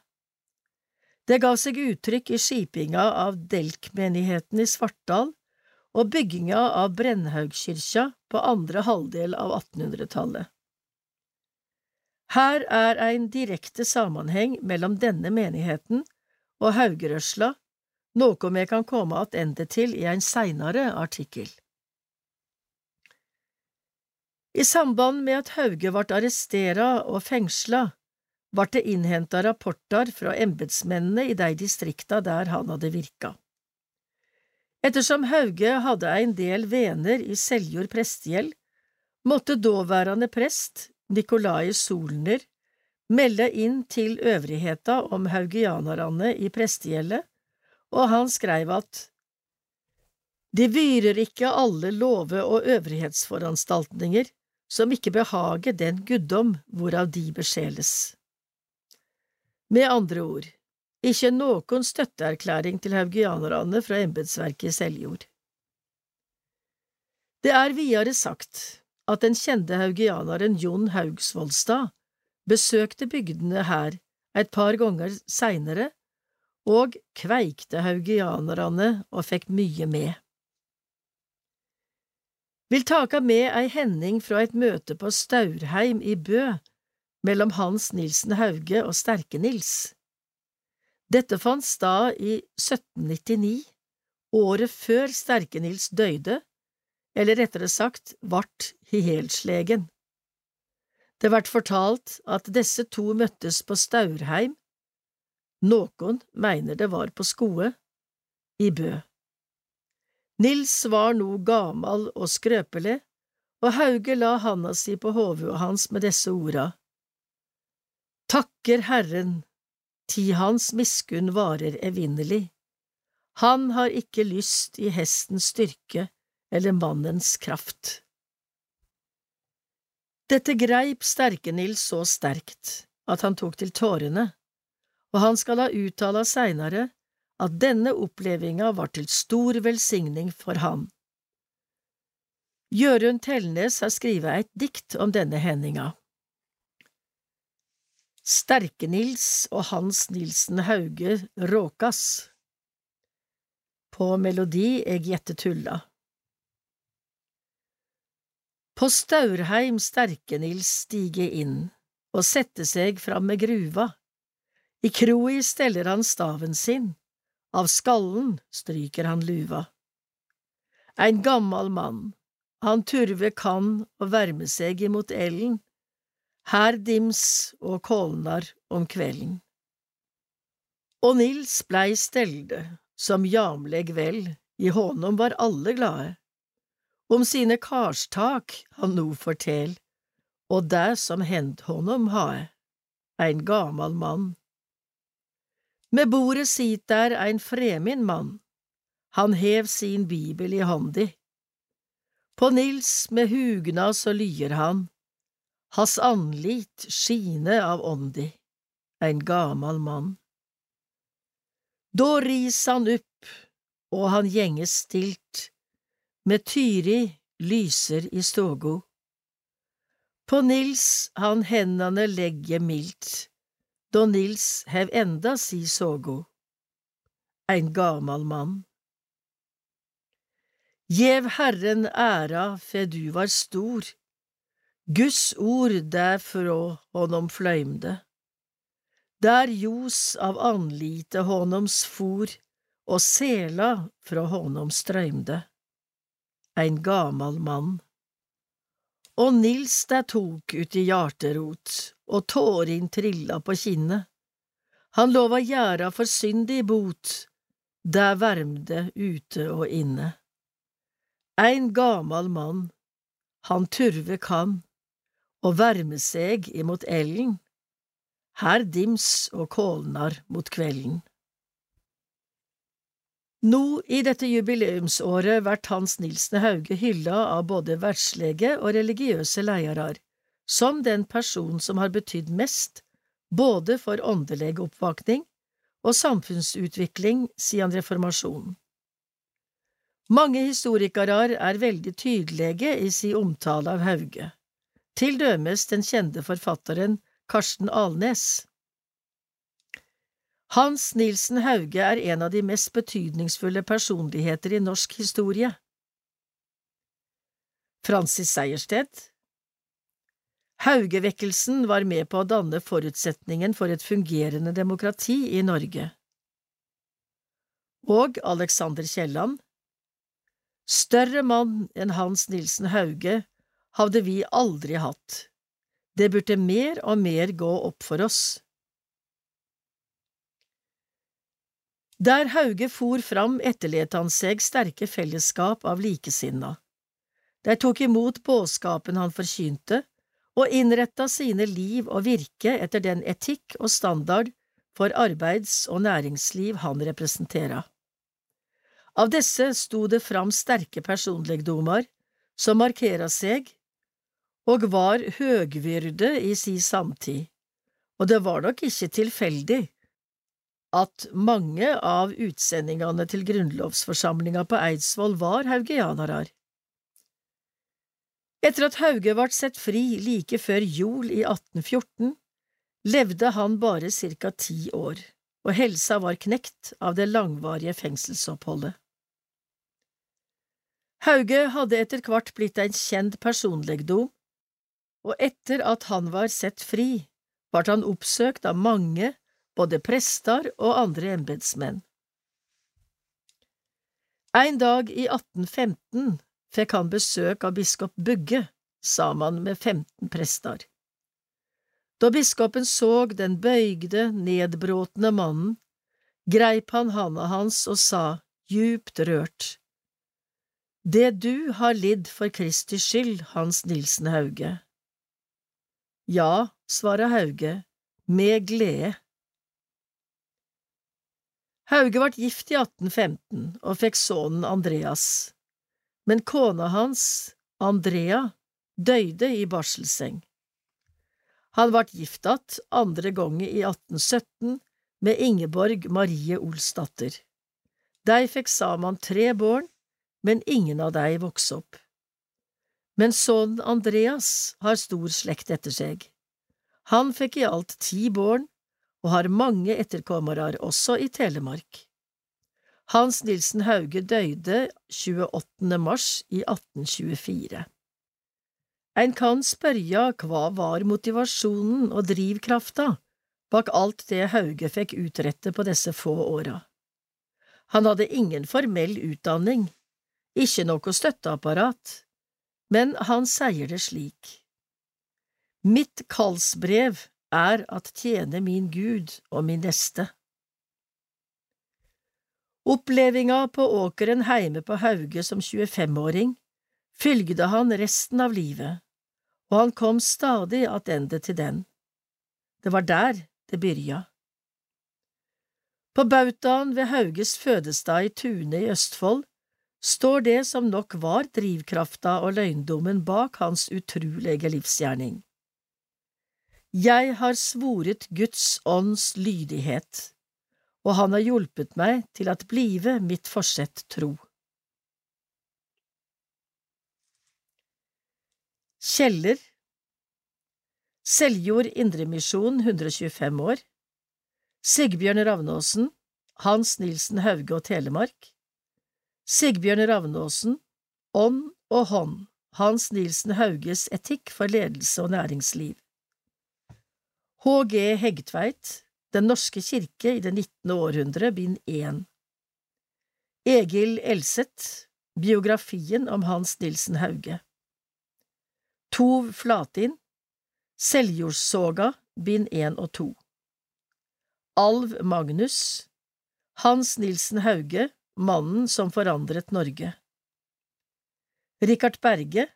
Det gav seg uttrykk i skipinga av Delk-menigheten i Svartdal og bygginga av Brennhaugkirka på andre halvdel av 1800-tallet. Her er ein direkte samanheng mellom denne menigheten og Haugerøsla, noko me kan komme attende til i ein seinare artikkel. I samband med at Hauge vart arrestera og fengsla, vart det innhenta rapportar fra embetsmennene i de distrikta der han hadde virka. Ettersom Hauge hadde ein del vener i Seljord prestegjeld, måtte dåværende prest, Nikolai Solner, melde inn til øvrigheta om haugianerne i prestegjeldet, og han skreiv at De vyrer ikke alle love- og øvrighetsforanstaltninger som ikke behager den guddom hvorav de besjeles. Med andre ord, ikke noen støtteerklæring til haugianerne fra embetsverket i Seljord. Det er videre sagt at den kjente haugianeren Jon Haugsvoldstad besøkte bygdene her et par ganger seinere og kveikte haugianerne og fikk mye med vil taka med ei hending fra et møte på Staurheim i Bø mellom Hans Nilsen Hauge og Sterke-Nils. Dette fant stad i 1799, året før Sterke-Nils døde, eller rettere sagt vart hihelslegen. Det vert fortalt at disse to møttes på Staurheim, noen mener det var på Skoe, i Bø. Nils var no gamal og skrøpelig, og Hauge la handa si på hovudet hans med disse orda. Takker Herren, ti hans miskunn varer evinnelig. Han har ikke lyst i hestens styrke eller mannens kraft. Dette greip Sterke-Nils så sterkt at han tok til tårene, og han skal ha uttala seinere at denne opplevinga var til stor velsigning for han. Jørund Telnes har skrevet et dikt om denne hendinga. Sterke-Nils og Hans Nilsen Hauge råkas På melodi Eg gjette tulla På Staurheim Sterkenils stige inn og sette seg fram med gruva. I kroi steller han staven sin, av skallen stryker han luva. Ein gammal mann, han turve kan å verme seg imot elden, her dims og kålnar om kvelden. Og Nils blei stelde, som jamleg vel, i honom var alle glade. Om sine karstak han no fortel, og det som hendt honom hae, ein gamal mann. Med bordet sit der ein fremin mann, han hev sin bibel i håndi. På Nils med hugna så lyer han, hans anlit skine av åndi, ein gamal mann. Da ris han upp, og han gjenge stilt, med Tyri lyser i stågo. På Nils han hendene legge mildt, då Nils hev enda si sågo. Ein gamal mann. Gjev Herren æra fe du var stor, Guds ord derfrå honom fløymde. Der ljos av anlite honoms for, og sela fra honom strøymde. Ein gamal mann. Og Nils der tok uti hjarterot, og tårin trilla på kinnet. Han lova gjera for syndig bot, der vermde ute og inne. Ein gamal mann, han turve kan, og verme seg imot elden, her dims og kålnar mot kvelden. Nå i dette jubileumsåret vert Hans Nilsen Hauge hylla av både vertslege og religiøse leiarar, som den person som har betydd mest både for åndeleg oppvakning og samfunnsutvikling siden reformasjonen. Mange historikarar er veldig tydelege i si omtale av Hauge, til dømes den kjente forfatteren Karsten Alnes. Hans Nilsen Hauge er en av de mest betydningsfulle personligheter i norsk historie. Francis Sejersted Haugevekkelsen var med på å danne forutsetningen for et fungerende demokrati i Norge. Og Alexander Kielland Større mann enn Hans Nilsen Hauge hadde vi aldri hatt. Det burde mer og mer gå opp for oss. Der Hauge for fram, etterlet han seg sterke fellesskap av likesinna. De tok imot budskapen han forkynte, og innretta sine liv og virke etter den etikk og standard for arbeids- og næringsliv han representera. Av disse sto det fram sterke personlegdomar som markera seg og var høgvyrde i si samtid, og det var nok ikke tilfeldig at mange av utsendingene til grunnlovsforsamlinga på Eidsvoll var haugianere. Etter at Hauge ble sett fri like før jul i 1814, levde han bare ca ti år, og helsa var knekt av det langvarige fengselsoppholdet. Hauge hadde etter hvert blitt en kjent personlegdom, og etter at han var sett fri, ble han oppsøkt av mange både prester og andre embetsmenn. En dag i 1815 fikk han besøk av biskop Bugge sammen med 15 prester. Da biskopen så den bøygde, nedbråtne mannen, greip han handa hans og sa, djupt rørt, Det du har lidd for Kristi skyld, Hans Nilsen Hauge. Ja, svarer Hauge, med glede. Hauge ble gift i 1815 og fikk sønnen Andreas, men kona hans, Andrea, døde i barselseng. Han ble gift att andre gangen i 1817 med Ingeborg Marie Olsdatter. De fikk sammen tre barn, men ingen av de vokste opp. Men sønnen Andreas har stor slekt etter seg. Han fikk i alt ti barn, og har mange etterkommere også i Telemark. Hans Nilsen Hauge døde 28. mars i 1824. Ein kan spørja hva var motivasjonen og drivkrafta bak alt det Hauge fikk utrette på disse få åra. Han hadde ingen formell utdanning, ikke noe støtteapparat, men han sier det slik. Mitt kallsbrev er at tjene min Gud og min neste. Opplevinga på åkeren heime på Hauge som 25-åring fylgde han resten av livet, og han kom stadig attende til den. Det var der det byrja. På bautaen ved Hauges fødestad i Tune i Østfold står det som nok var drivkrafta og løgndommen bak hans utrolige livsgjerning. Jeg har svoret Guds ånds lydighet, og han har hjulpet meg til at blive mitt forsett tro. Kjeller. Seljord Indremisjon 125 år. Sigbjørn Ravnåsen Hans Nilsen Hauge og Telemark. Sigbjørn Ravnåsen Ånd og hånd Hans Nilsen Hauges Etikk for ledelse og næringsliv H.G. Hegtveit Den norske kirke i det 19. århundre, bind 1 Egil Elseth Biografien om Hans Nilsen Hauge Tov Flatin Seljordssoga, bind 1 og 2 Alv Magnus Hans Nilsen Hauge, Mannen som forandret Norge Richard Berge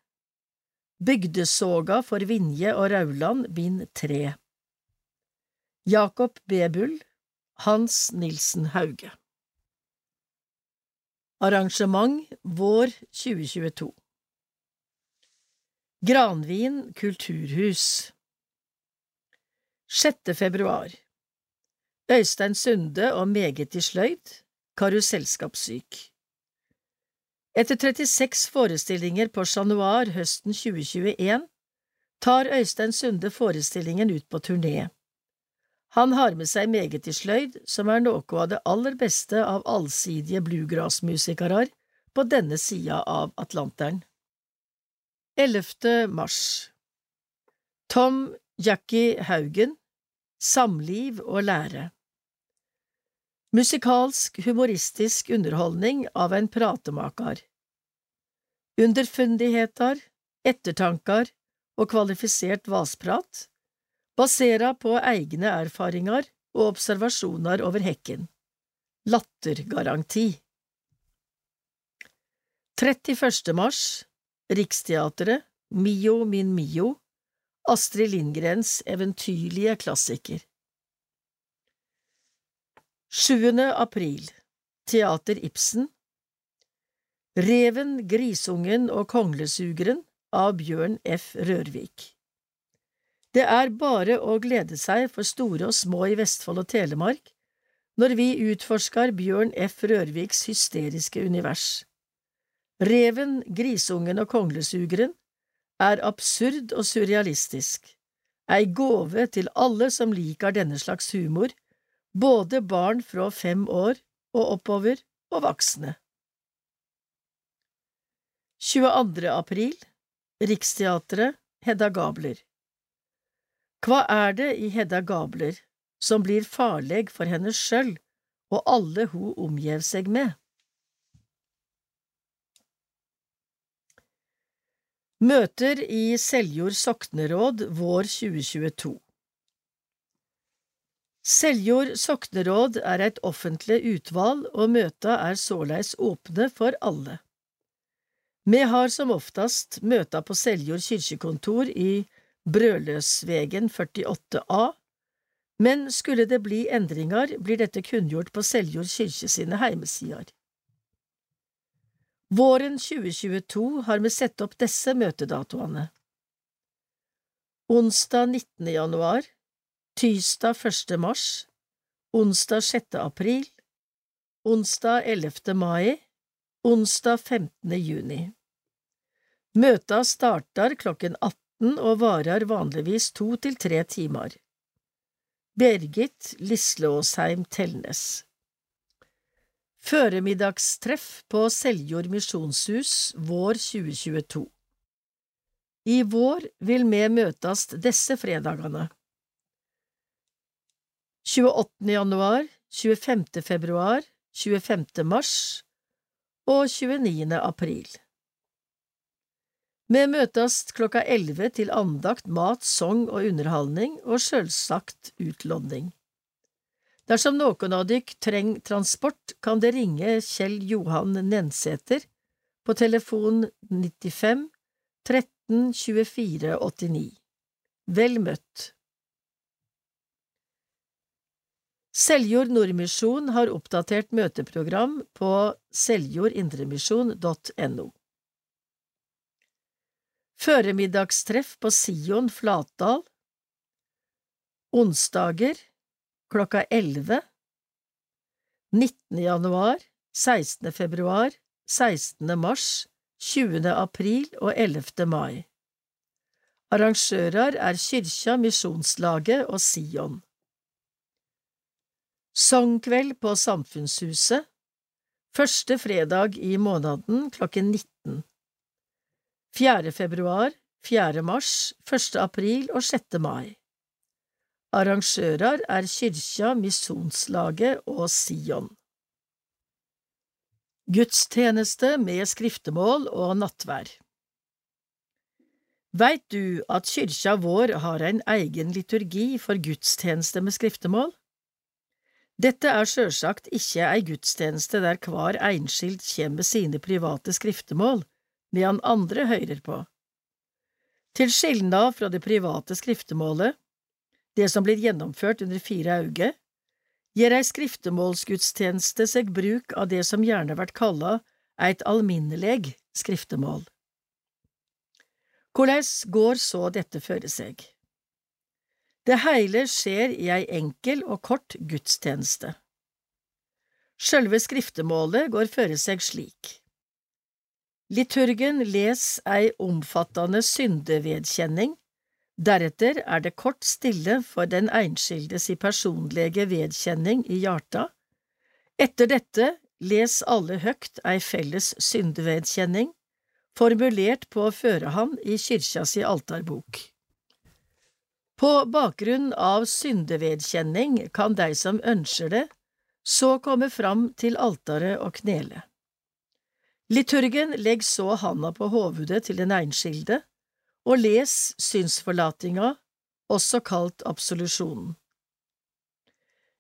Bygdesoga for Vinje og Rauland, bind 3 Jakob B. Bull Hans Nilsen Hauge Arrangement vår 2022 Granvin kulturhus 6. februar Øystein Sunde og meget i sløyd, karusellskapssyk Etter 36 forestillinger på Chat Noir høsten 2021 tar Øystein Sunde forestillingen ut på turné. Han har med seg meget i sløyd, som er noe av det aller beste av allsidige bluegrassmusikere på denne sida av Atlanteren. 11. mars Tom Jackie Haugen Samliv og lære Musikalsk, humoristisk underholdning av en pratemakar Underfundigheter, ettertanker og kvalifisert vasprat, basera på egne erfaringer og observasjoner over hekken. Lattergaranti 31. mars Riksteatret, Mio min Mio, Astrid Lindgrens eventyrlige klassiker. 7. april Teater Ibsen Reven, Grisungen og Konglesugeren av Bjørn F. Rørvik Det er bare å glede seg for store og små i Vestfold og Telemark når vi utforsker Bjørn F. Rørviks hysteriske univers. Reven, Grisungen og Konglesugeren er absurd og surrealistisk, ei gåve til alle som liker denne slags humor, både barn fra fem år og oppover og voksne. 22. april Riksteatret Hedda Gabler Hva er det i Hedda Gabler som blir farleg for henne sjøl og alle hun omgjev seg med? Møter i Seljord sokneråd vår 2022 Seljord sokneråd er et offentlig utvalg, og møta er såleis åpne for alle. Vi har som oftast møta på Seljord kirkekontor i Brødløsvegen 48A, men skulle det bli endringer, blir dette kunngjort på Seljord kirke sine heimesider. Våren 2022 har vi sett opp disse møtedatoene. Onsdag 19. januar, tirsdag 1. mars, onsdag 6. april, onsdag 11. mai, onsdag 15. juni. Møta starter klokken 18 og varer vanligvis to til tre timer. Birgit Lislåsheim Telnes Føremiddagstreff på Seljord misjonshus vår 2022 I vår vil me møtes disse fredagene. 28. januar, 25. februar, 25. mars og 29. april. Me møtast klokka elleve til andakt, mat, song og underholdning og sjølvsagt utlodning. Dersom noen av dykk treng transport, kan det ringe Kjell Johan Nensæter på telefon 95 13 24 89. Vel møtt. Seljord Nordmisjon har oppdatert møteprogram på seljordindremisjon.no. Føremiddagstreff på Sion Flatdal Onsdager klokka 11 19. januar 16. februar 16. mars 20. april og 11. mai Arrangører er Kyrkja, Misjonslaget og Sion Sangkveld på Samfunnshuset Første fredag i måneden klokken 19 4. februar, 4. mars, 1. april og 6. mai Arrangører er Kyrkja, Misjonslaget og Sion Gudstjeneste med skriftemål og nattvær Veit du at kyrkja vår har en egen liturgi for gudstjeneste med skriftemål? Dette er sjølsagt ikke ei gudstjeneste der hver einskild kjem med sine private skriftemål, medan andre høyrer på. Til skilnad fra det private skriftemålet, det som blir gjennomført under fire auge, gir ei skriftemålsgudstjeneste seg bruk av det som gjerne vert kalla eit alminnelig skriftemål. Korleis går så dette føre seg? Det heile skjer i ei enkel og kort gudstjeneste. Sjølve skriftemålet går føre seg slik. Liturgen les ei omfattende syndevedkjenning, deretter er det kort stille for den einskildes i personlege vedkjenning i hjarta, etter dette les alle høgt ei felles syndevedkjenning, formulert på førehand i kyrkja si altarbok. På bakgrunn av syndevedkjenning kan de som ønsker det, så komme fram til altaret og knele. Liturgen legger så handa på hovudet til den einskilde og les synsforlatinga, også kalt absolusjonen.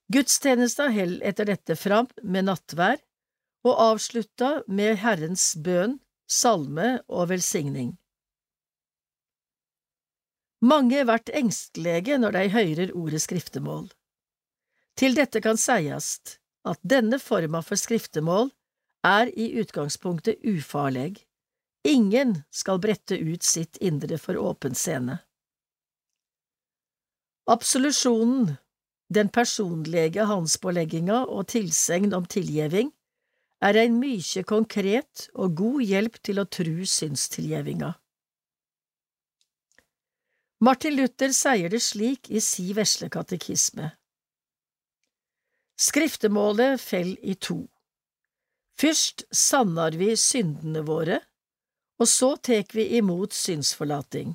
Gudstjenesta held etter dette fram med nattvær og avslutta med Herrens bønn, salme og velsigning. Mange vert engstelige når de høyrer ordet skriftemål. Til dette kan seiast at denne forma for skriftemål er i utgangspunktet ufarleg. Ingen skal brette ut sitt indre for åpen scene. Absolusjonen, den personlege handspålegginga og tilsegn om tilgjeving, er ein mykje konkret og god hjelp til å tru synstilgjevinga. Martin Luther sier det slik i si vesle katekisme. Skriftemålet fell i to. Fyrst sannar vi syndene våre, og så tek vi imot synsforlating.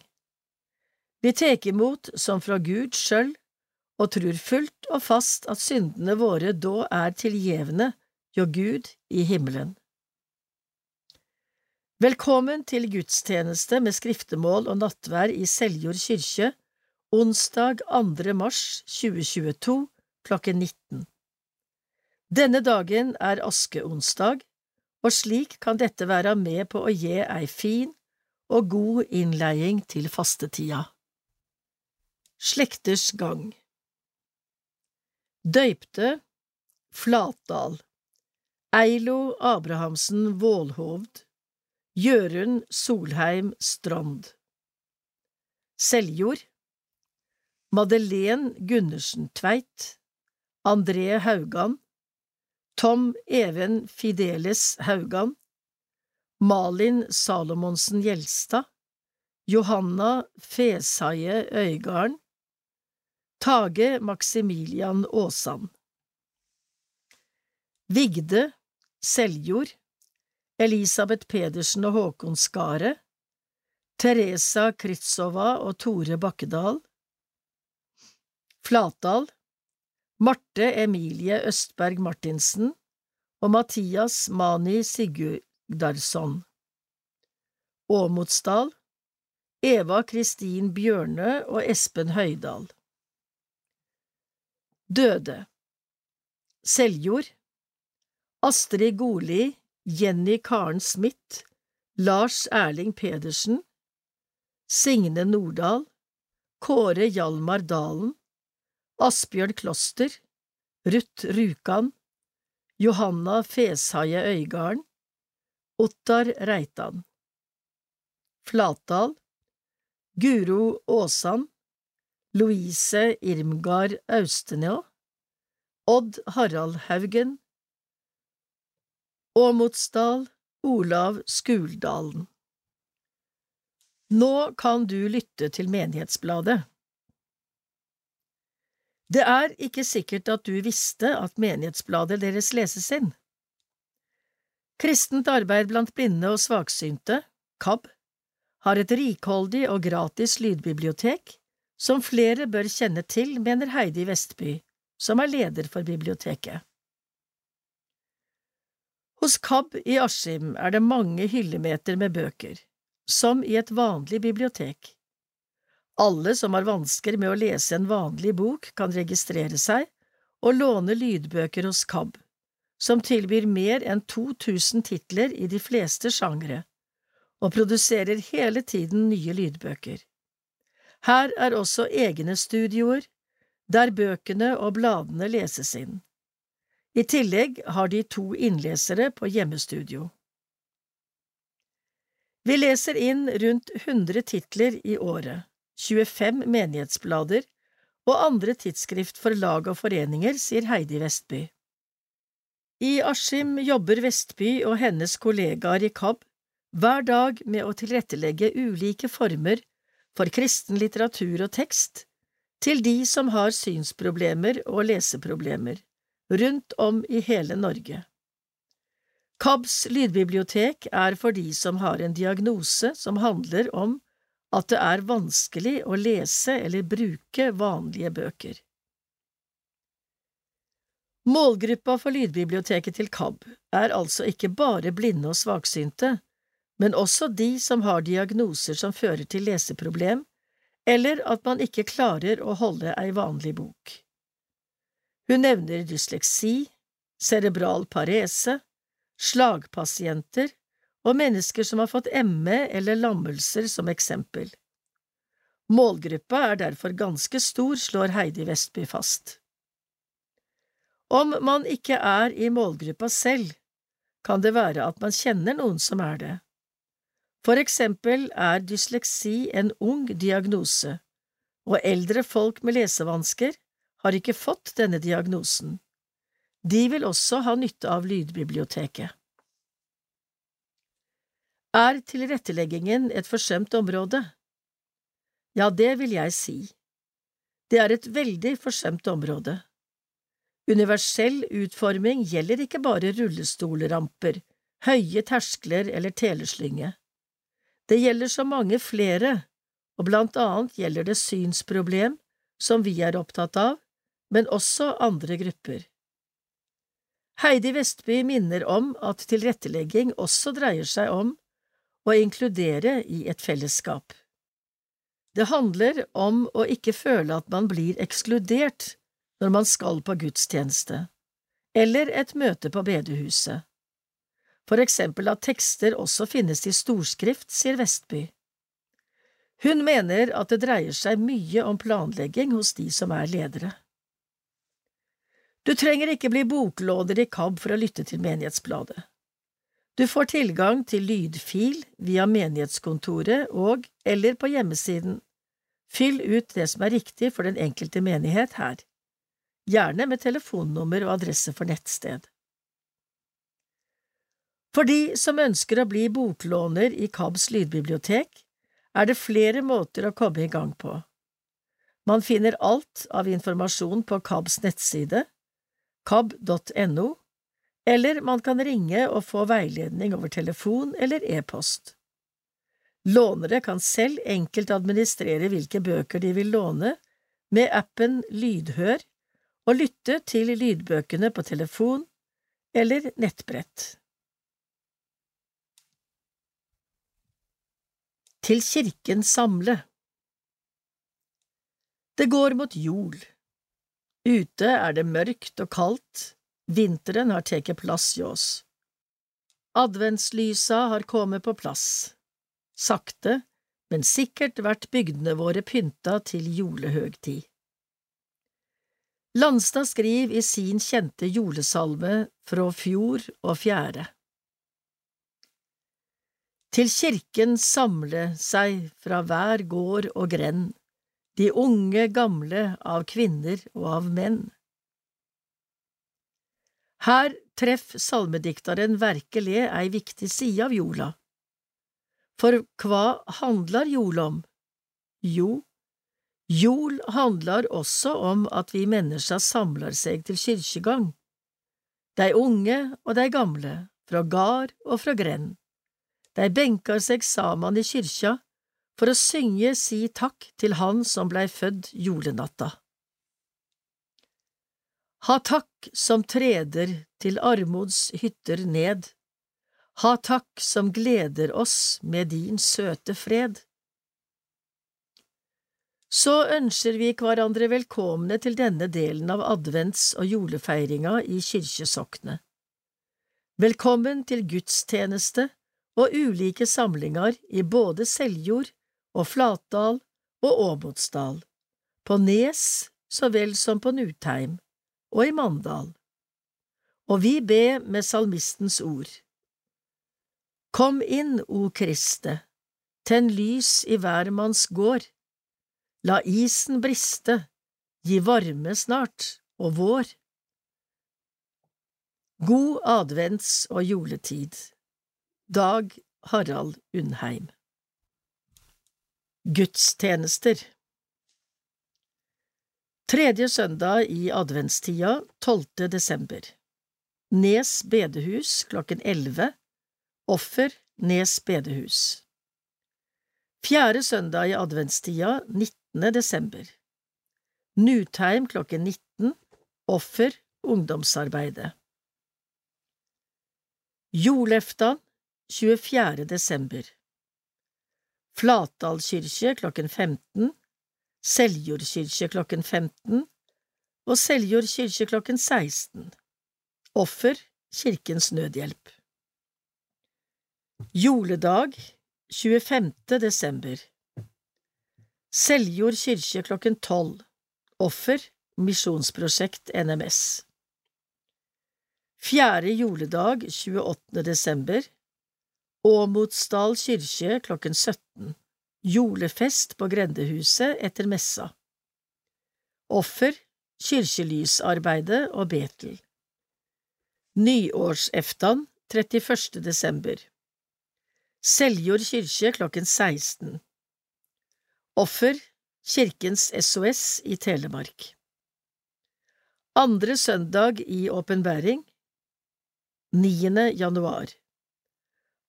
Vi tek imot som fra Gud sjøl, og trur fullt og fast at syndene våre da er tilgjevne hjå Gud i himmelen. Velkommen til gudstjeneste med skriftemål og nattvær i Seljord kirke onsdag 2. mars 2022 klokken 19. Denne dagen er askeonsdag, og slik kan dette være med på å gi ei fin og god innleiing til fastetida. Slekters gang. Døypte Flatdal. Eilo Abrahamsen Vålhovd. Jørund Solheim Strand. Seljord. Madeleine Gundersen Tveit. André Haugan Tom Even Fideles Haugan Malin Salomonsen Gjelstad Johanna Fesaie Øygarden Tage Maximilian Aasan. Vigde Seljord Elisabeth Pedersen og Håkon Skaret, Teresa Kritsova og Tore Bakkedal. Flatdal Marte Emilie Østberg Martinsen og Mathias Mani Sigurdarsson. Åmotsdal Eva Kristin Bjørnø og Espen Høydal Døde Seljord Astrid Goli, Jenny Karen Smith, Lars Erling Pedersen, Signe Nordahl, Kåre Hjalmar Dalen, Asbjørn Kloster, Ruth Rjukan, Johanna Feshaie Øygarden, Ottar Reitan. Flatdal, Guro Aasan, Louise Irmgard Austenå, Odd Harald Haugen, Åmotsdal, Olav Skuldalen. Nå kan du lytte til Menighetsbladet. Det er ikke sikkert at du visste at Menighetsbladet deres leses inn. Kristent arbeid blant blinde og svaksynte, KAB, har et rikholdig og gratis lydbibliotek som flere bør kjenne til, mener Heidi Vestby, som er leder for biblioteket. Hos KAB i Askim er det mange hyllemeter med bøker, som i et vanlig bibliotek. Alle som har vansker med å lese en vanlig bok, kan registrere seg og låne lydbøker hos KAB, som tilbyr mer enn 2000 titler i de fleste sjangre, og produserer hele tiden nye lydbøker. Her er også egne studioer, der bøkene og bladene leses inn. I tillegg har de to innlesere på hjemmestudio. Vi leser inn rundt 100 titler i året, 25 menighetsblader og andre tidsskrift for lag og foreninger, sier Heidi Vestby. I Askim jobber Vestby og hennes kollegaer i KAB hver dag med å tilrettelegge ulike former for kristen litteratur og tekst til de som har synsproblemer og leseproblemer rundt om i hele Norge. KABs lydbibliotek er for de som har en diagnose som handler om at det er vanskelig å lese eller bruke vanlige bøker. Målgruppa for lydbiblioteket til KAB er altså ikke bare blinde og svaksynte, men også de som har diagnoser som fører til leseproblem, eller at man ikke klarer å holde ei vanlig bok. Hun nevner dysleksi, cerebral parese, slagpasienter og mennesker som har fått ME eller lammelser som eksempel. Målgruppa er derfor ganske stor, slår Heidi Vestby fast. Om man ikke er i målgruppa selv, kan det være at man kjenner noen som er det. For eksempel er dysleksi en ung diagnose, og eldre folk med lesevansker har ikke fått denne diagnosen. De vil også ha nytte av lydbiblioteket. Er tilretteleggingen et forsømt område? Ja, det vil jeg si. Det er et veldig forsømt område. Universell utforming gjelder ikke bare rullestolramper, høye terskler eller teleslynge. Det gjelder så mange flere, og blant annet gjelder det synsproblem, som vi er opptatt av, men også andre grupper. Heidi Vestby minner om at tilrettelegging også dreier seg om å inkludere i et fellesskap. Det handler om å ikke føle at man blir ekskludert når man skal på gudstjeneste, eller et møte på bedehuset. For eksempel at tekster også finnes i storskrift, sier Vestby. Hun mener at det dreier seg mye om planlegging hos de som er ledere. Du trenger ikke bli boklåner i KAB for å lytte til Menighetsbladet. Du får tilgang til lydfil via menighetskontoret og eller på hjemmesiden. Fyll ut det som er riktig for den enkelte menighet her, gjerne med telefonnummer og adresse for nettsted. For de som ønsker å bli boklåner i KABs lydbibliotek, er det flere måter å komme i gang på. Man finner alt av informasjon på KABs nettside, kab.no, eller man kan ringe og få veiledning over telefon eller e-post. Lånere kan selv enkelt administrere hvilke bøker de vil låne, med appen Lydhør, og lytte til lydbøkene på telefon eller nettbrett. Til kirken samle Det går mot jul. Ute er det mørkt og kaldt, vinteren har tatt plass hjå oss. Adventslysa har kommet på plass. Sakte, men sikkert vert bygdene våre pynta til julehøgtid. Landstad skriver i sin kjente julesalme fra fjor og fjære. Til kirken samle seg fra hver gård og grend, de unge gamle av kvinner og av menn. Her treff salmediktaren verkeleg ei viktig side av jorda. for hva handlar jol om? Jo, jol handlar også om at vi mennesker samler seg til kyrkjegang. De unge og de gamle, fra gard og fra grend. De benkar seg saman i kyrkja for å synge si takk til Han som blei fødd julenatta. Ha takk som treder til armods hytter ned ha takk som gleder oss med din søte fred. Så ønsker vi hverandre velkomne til denne delen av advents- og julefeiringa i kirkesoknet. Velkommen til gudstjeneste og ulike samlinger i både Seljord og Flatdal og Åmotsdal, på Nes så vel som på Nutheim og i Mandal. Og vi ber med salmistens ord. Kom inn, o Kriste, tenn lys i hvermanns gård, la isen briste, gi varme snart og vår. God advents- og juletid. Dag Harald Undheim Gudstjenester Tredje søndag i adventstida, 12. desember Nes bedehus klokken 11 Offer Nes bedehus Fjerde søndag i adventstida 19. desember Nutheim klokken 19 Offer ungdomsarbeidet Joleftan 24. desember Flatdal kirke klokken 15 Seljord kirke klokken 15 og Seljord kirke klokken 16 Offer Kirkens Nødhjelp. Juledag 25. desember. Seljord kirke klokken tolv. Offer Misjonsprosjekt NMS Fjerde juledag 28. desember. Åmotsdal kirke klokken 17 Julefest på Grendehuset etter messa. Offer Kirkelysarbeidet og Betel. Nyårseftan 31. desember. Seljord kirke klokken 16 Offer Kirkens SOS i Telemark. Andre søndag i åpenbæring 9. januar.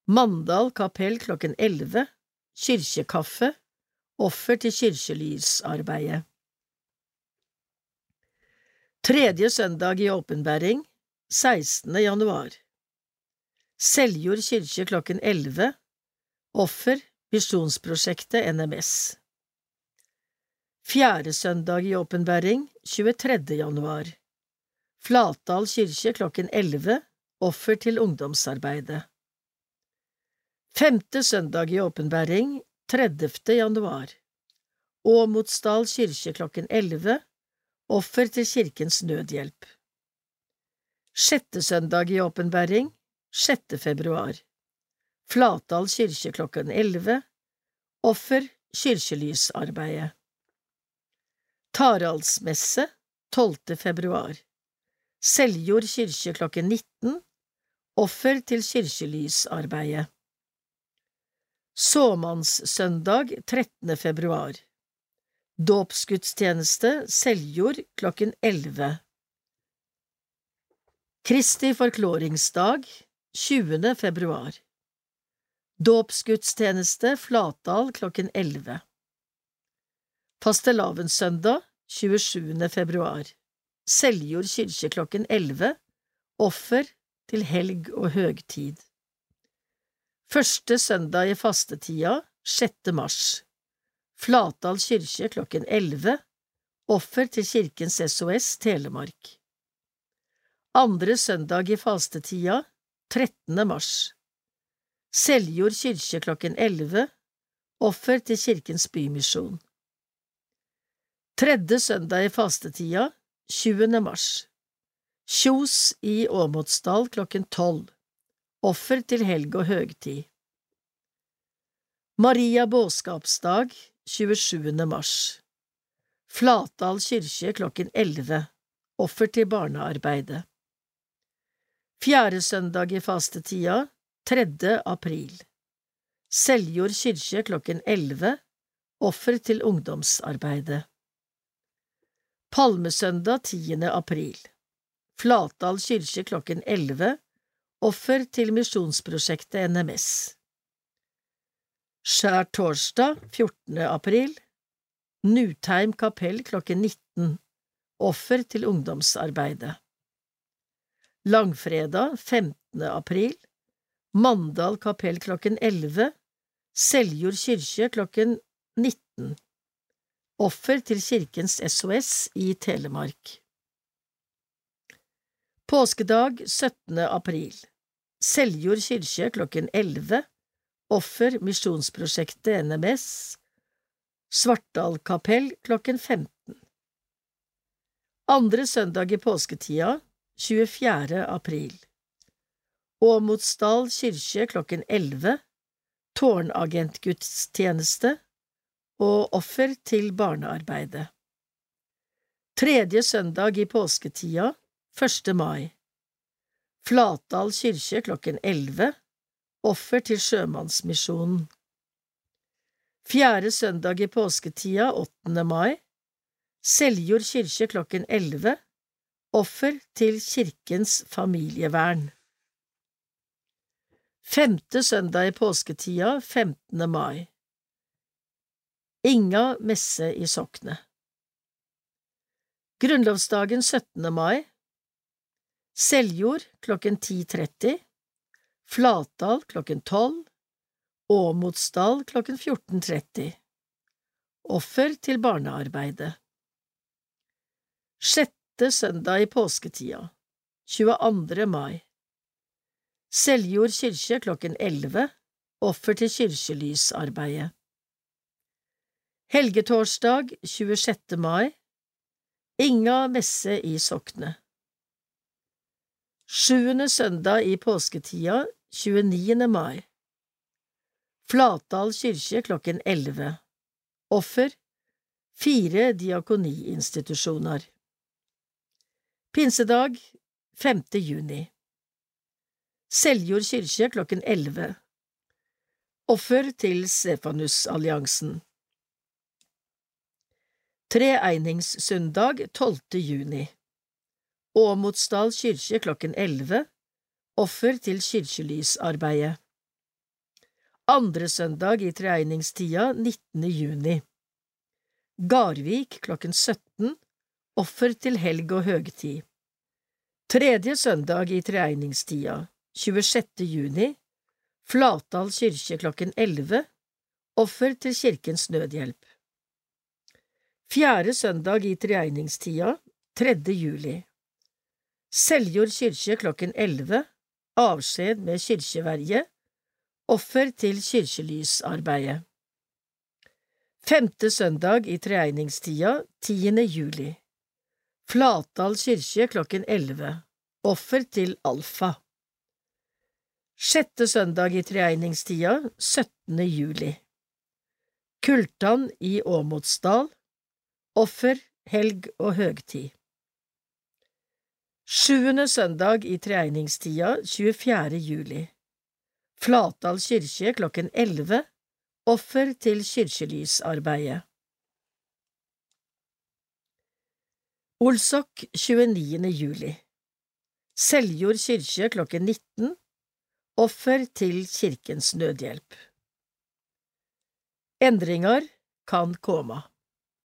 Mandal kapell klokken 11 Kirkekaffe Offer til kirkelysarbeidet Tredje søndag i åpenbæring 16. januar Seljord kirke klokken 11 Offer Visjonsprosjektet NMS Fjerde søndag i åpenbæring 23. januar Flatdal kirke klokken 11 Offer til ungdomsarbeidet Femte søndag i åpenbæring 30. januar Åmotsdal kirke klokken 11 Offer til Kirkens Nødhjelp Sjette søndag i åpenbæring 6. februar Flatdal kirke klokken 11 Offer kirkelysarbeidet Taraldsmesse 12. februar Seljord kirke klokken 19 Offer til kirkelysarbeidet Såmannssøndag 13. februar Dåpsgudstjeneste Seljord klokken 11 Kristi forkloringsdag 20. februar Dåpsgudstjeneste Flatdal klokken 11 Fastelavnssøndag 27. februar Seljord kirke klokken 11 Offer til helg og høgtid Første søndag i fastetida 6. mars Flatdal kirke klokken 11 Offer til Kirkens SOS Telemark Andre søndag i fastetida 13. mars Seljord kirke klokken 11 Offer til Kirkens Bymisjon Tredje søndag i fastetida 20. mars Kjos i Åmotsdal klokken 12 Offer til helg og høgtid Maria båskapsdag 27. mars Flatdal kirke klokken 11 Offer til barnearbeidet Fjerde søndag i fastetida 3. april Seljord kirke klokken 11 Offer til ungdomsarbeidet Palmesøndag 10. april Flatdal kirke klokken 11 Offer til misjonsprosjektet NMS Skjærtorsdag 14. april Nutheim kapell klokken 19 Offer til ungdomsarbeidet Langfredag 15. april Mandal kapell klokken 11 Seljord kirke klokken 19 Offer til Kirkens SOS i Telemark Påskedag 17. april Seljord kirke klokken 11 Offer Misjonsprosjektet NMS Svartdal kapell klokken 15 Andre søndag i påsketida 24. april. Åmotsdal kirke klokken 11 Tårnagentgudstjeneste og offer til barnearbeidet. Tredje søndag i påsketida 1. mai Flatdal kirke klokken 11 Offer til Sjømannsmisjonen Fjerde søndag i påsketida, 8. mai Seljord kirke klokken 11 Offer til Kirkens familievern Femte søndag i påsketida, 15. mai Inga messe i Sokne Grunnlovsdagen 17. mai Seljord klokken 10.30 Flatdal klokken 12 Åmotsdal klokken 14.30 Offer til barnearbeidet Sjette søndag i påsketida 22. mai Seljord kirke klokken 11 Offer til kirkelysarbeidet Helgetorsdag 26. mai Inga messe i Sokne Sjuende søndag i påsketida 29. mai Flatdal kirke klokken 11 Offer Fire diakoniinstitusjoner Pinsedag 5. juni Seljord kirke klokken 11 Offer til Stefanusalliansen Treeiningssøndag 12. juni Åmotsdal kirke klokken 11 Offer til kirkelysarbeidet andre søndag i treegningstida 19. juni Garvik klokken 17 Offer til helg og høgtid Tredje søndag i treegningstida 26. juni Flatdal kirke klokken 11 Offer til Kirkens Nødhjelp Fjerde søndag i treegningstida 3. juli Seljord kirke klokken 11 Avskjed med kirkeverje. Offer til kirkelysarbeidet. Femte søndag i treegningstida, 10. juli. Flatdal kirke klokken 11 Offer til Alfa. Sjette søndag i treegningstida, 17. juli. Kultan i Åmotsdal. Offer, helg og høgtid Sjuende søndag i treegningstida, 24. juli Flatdal kirke klokken 11 Offer til kirkelysarbeidet Olsok 29. juli Seljord kirke klokken 19 Offer til Kirkens Nødhjelp Endringer kan komme.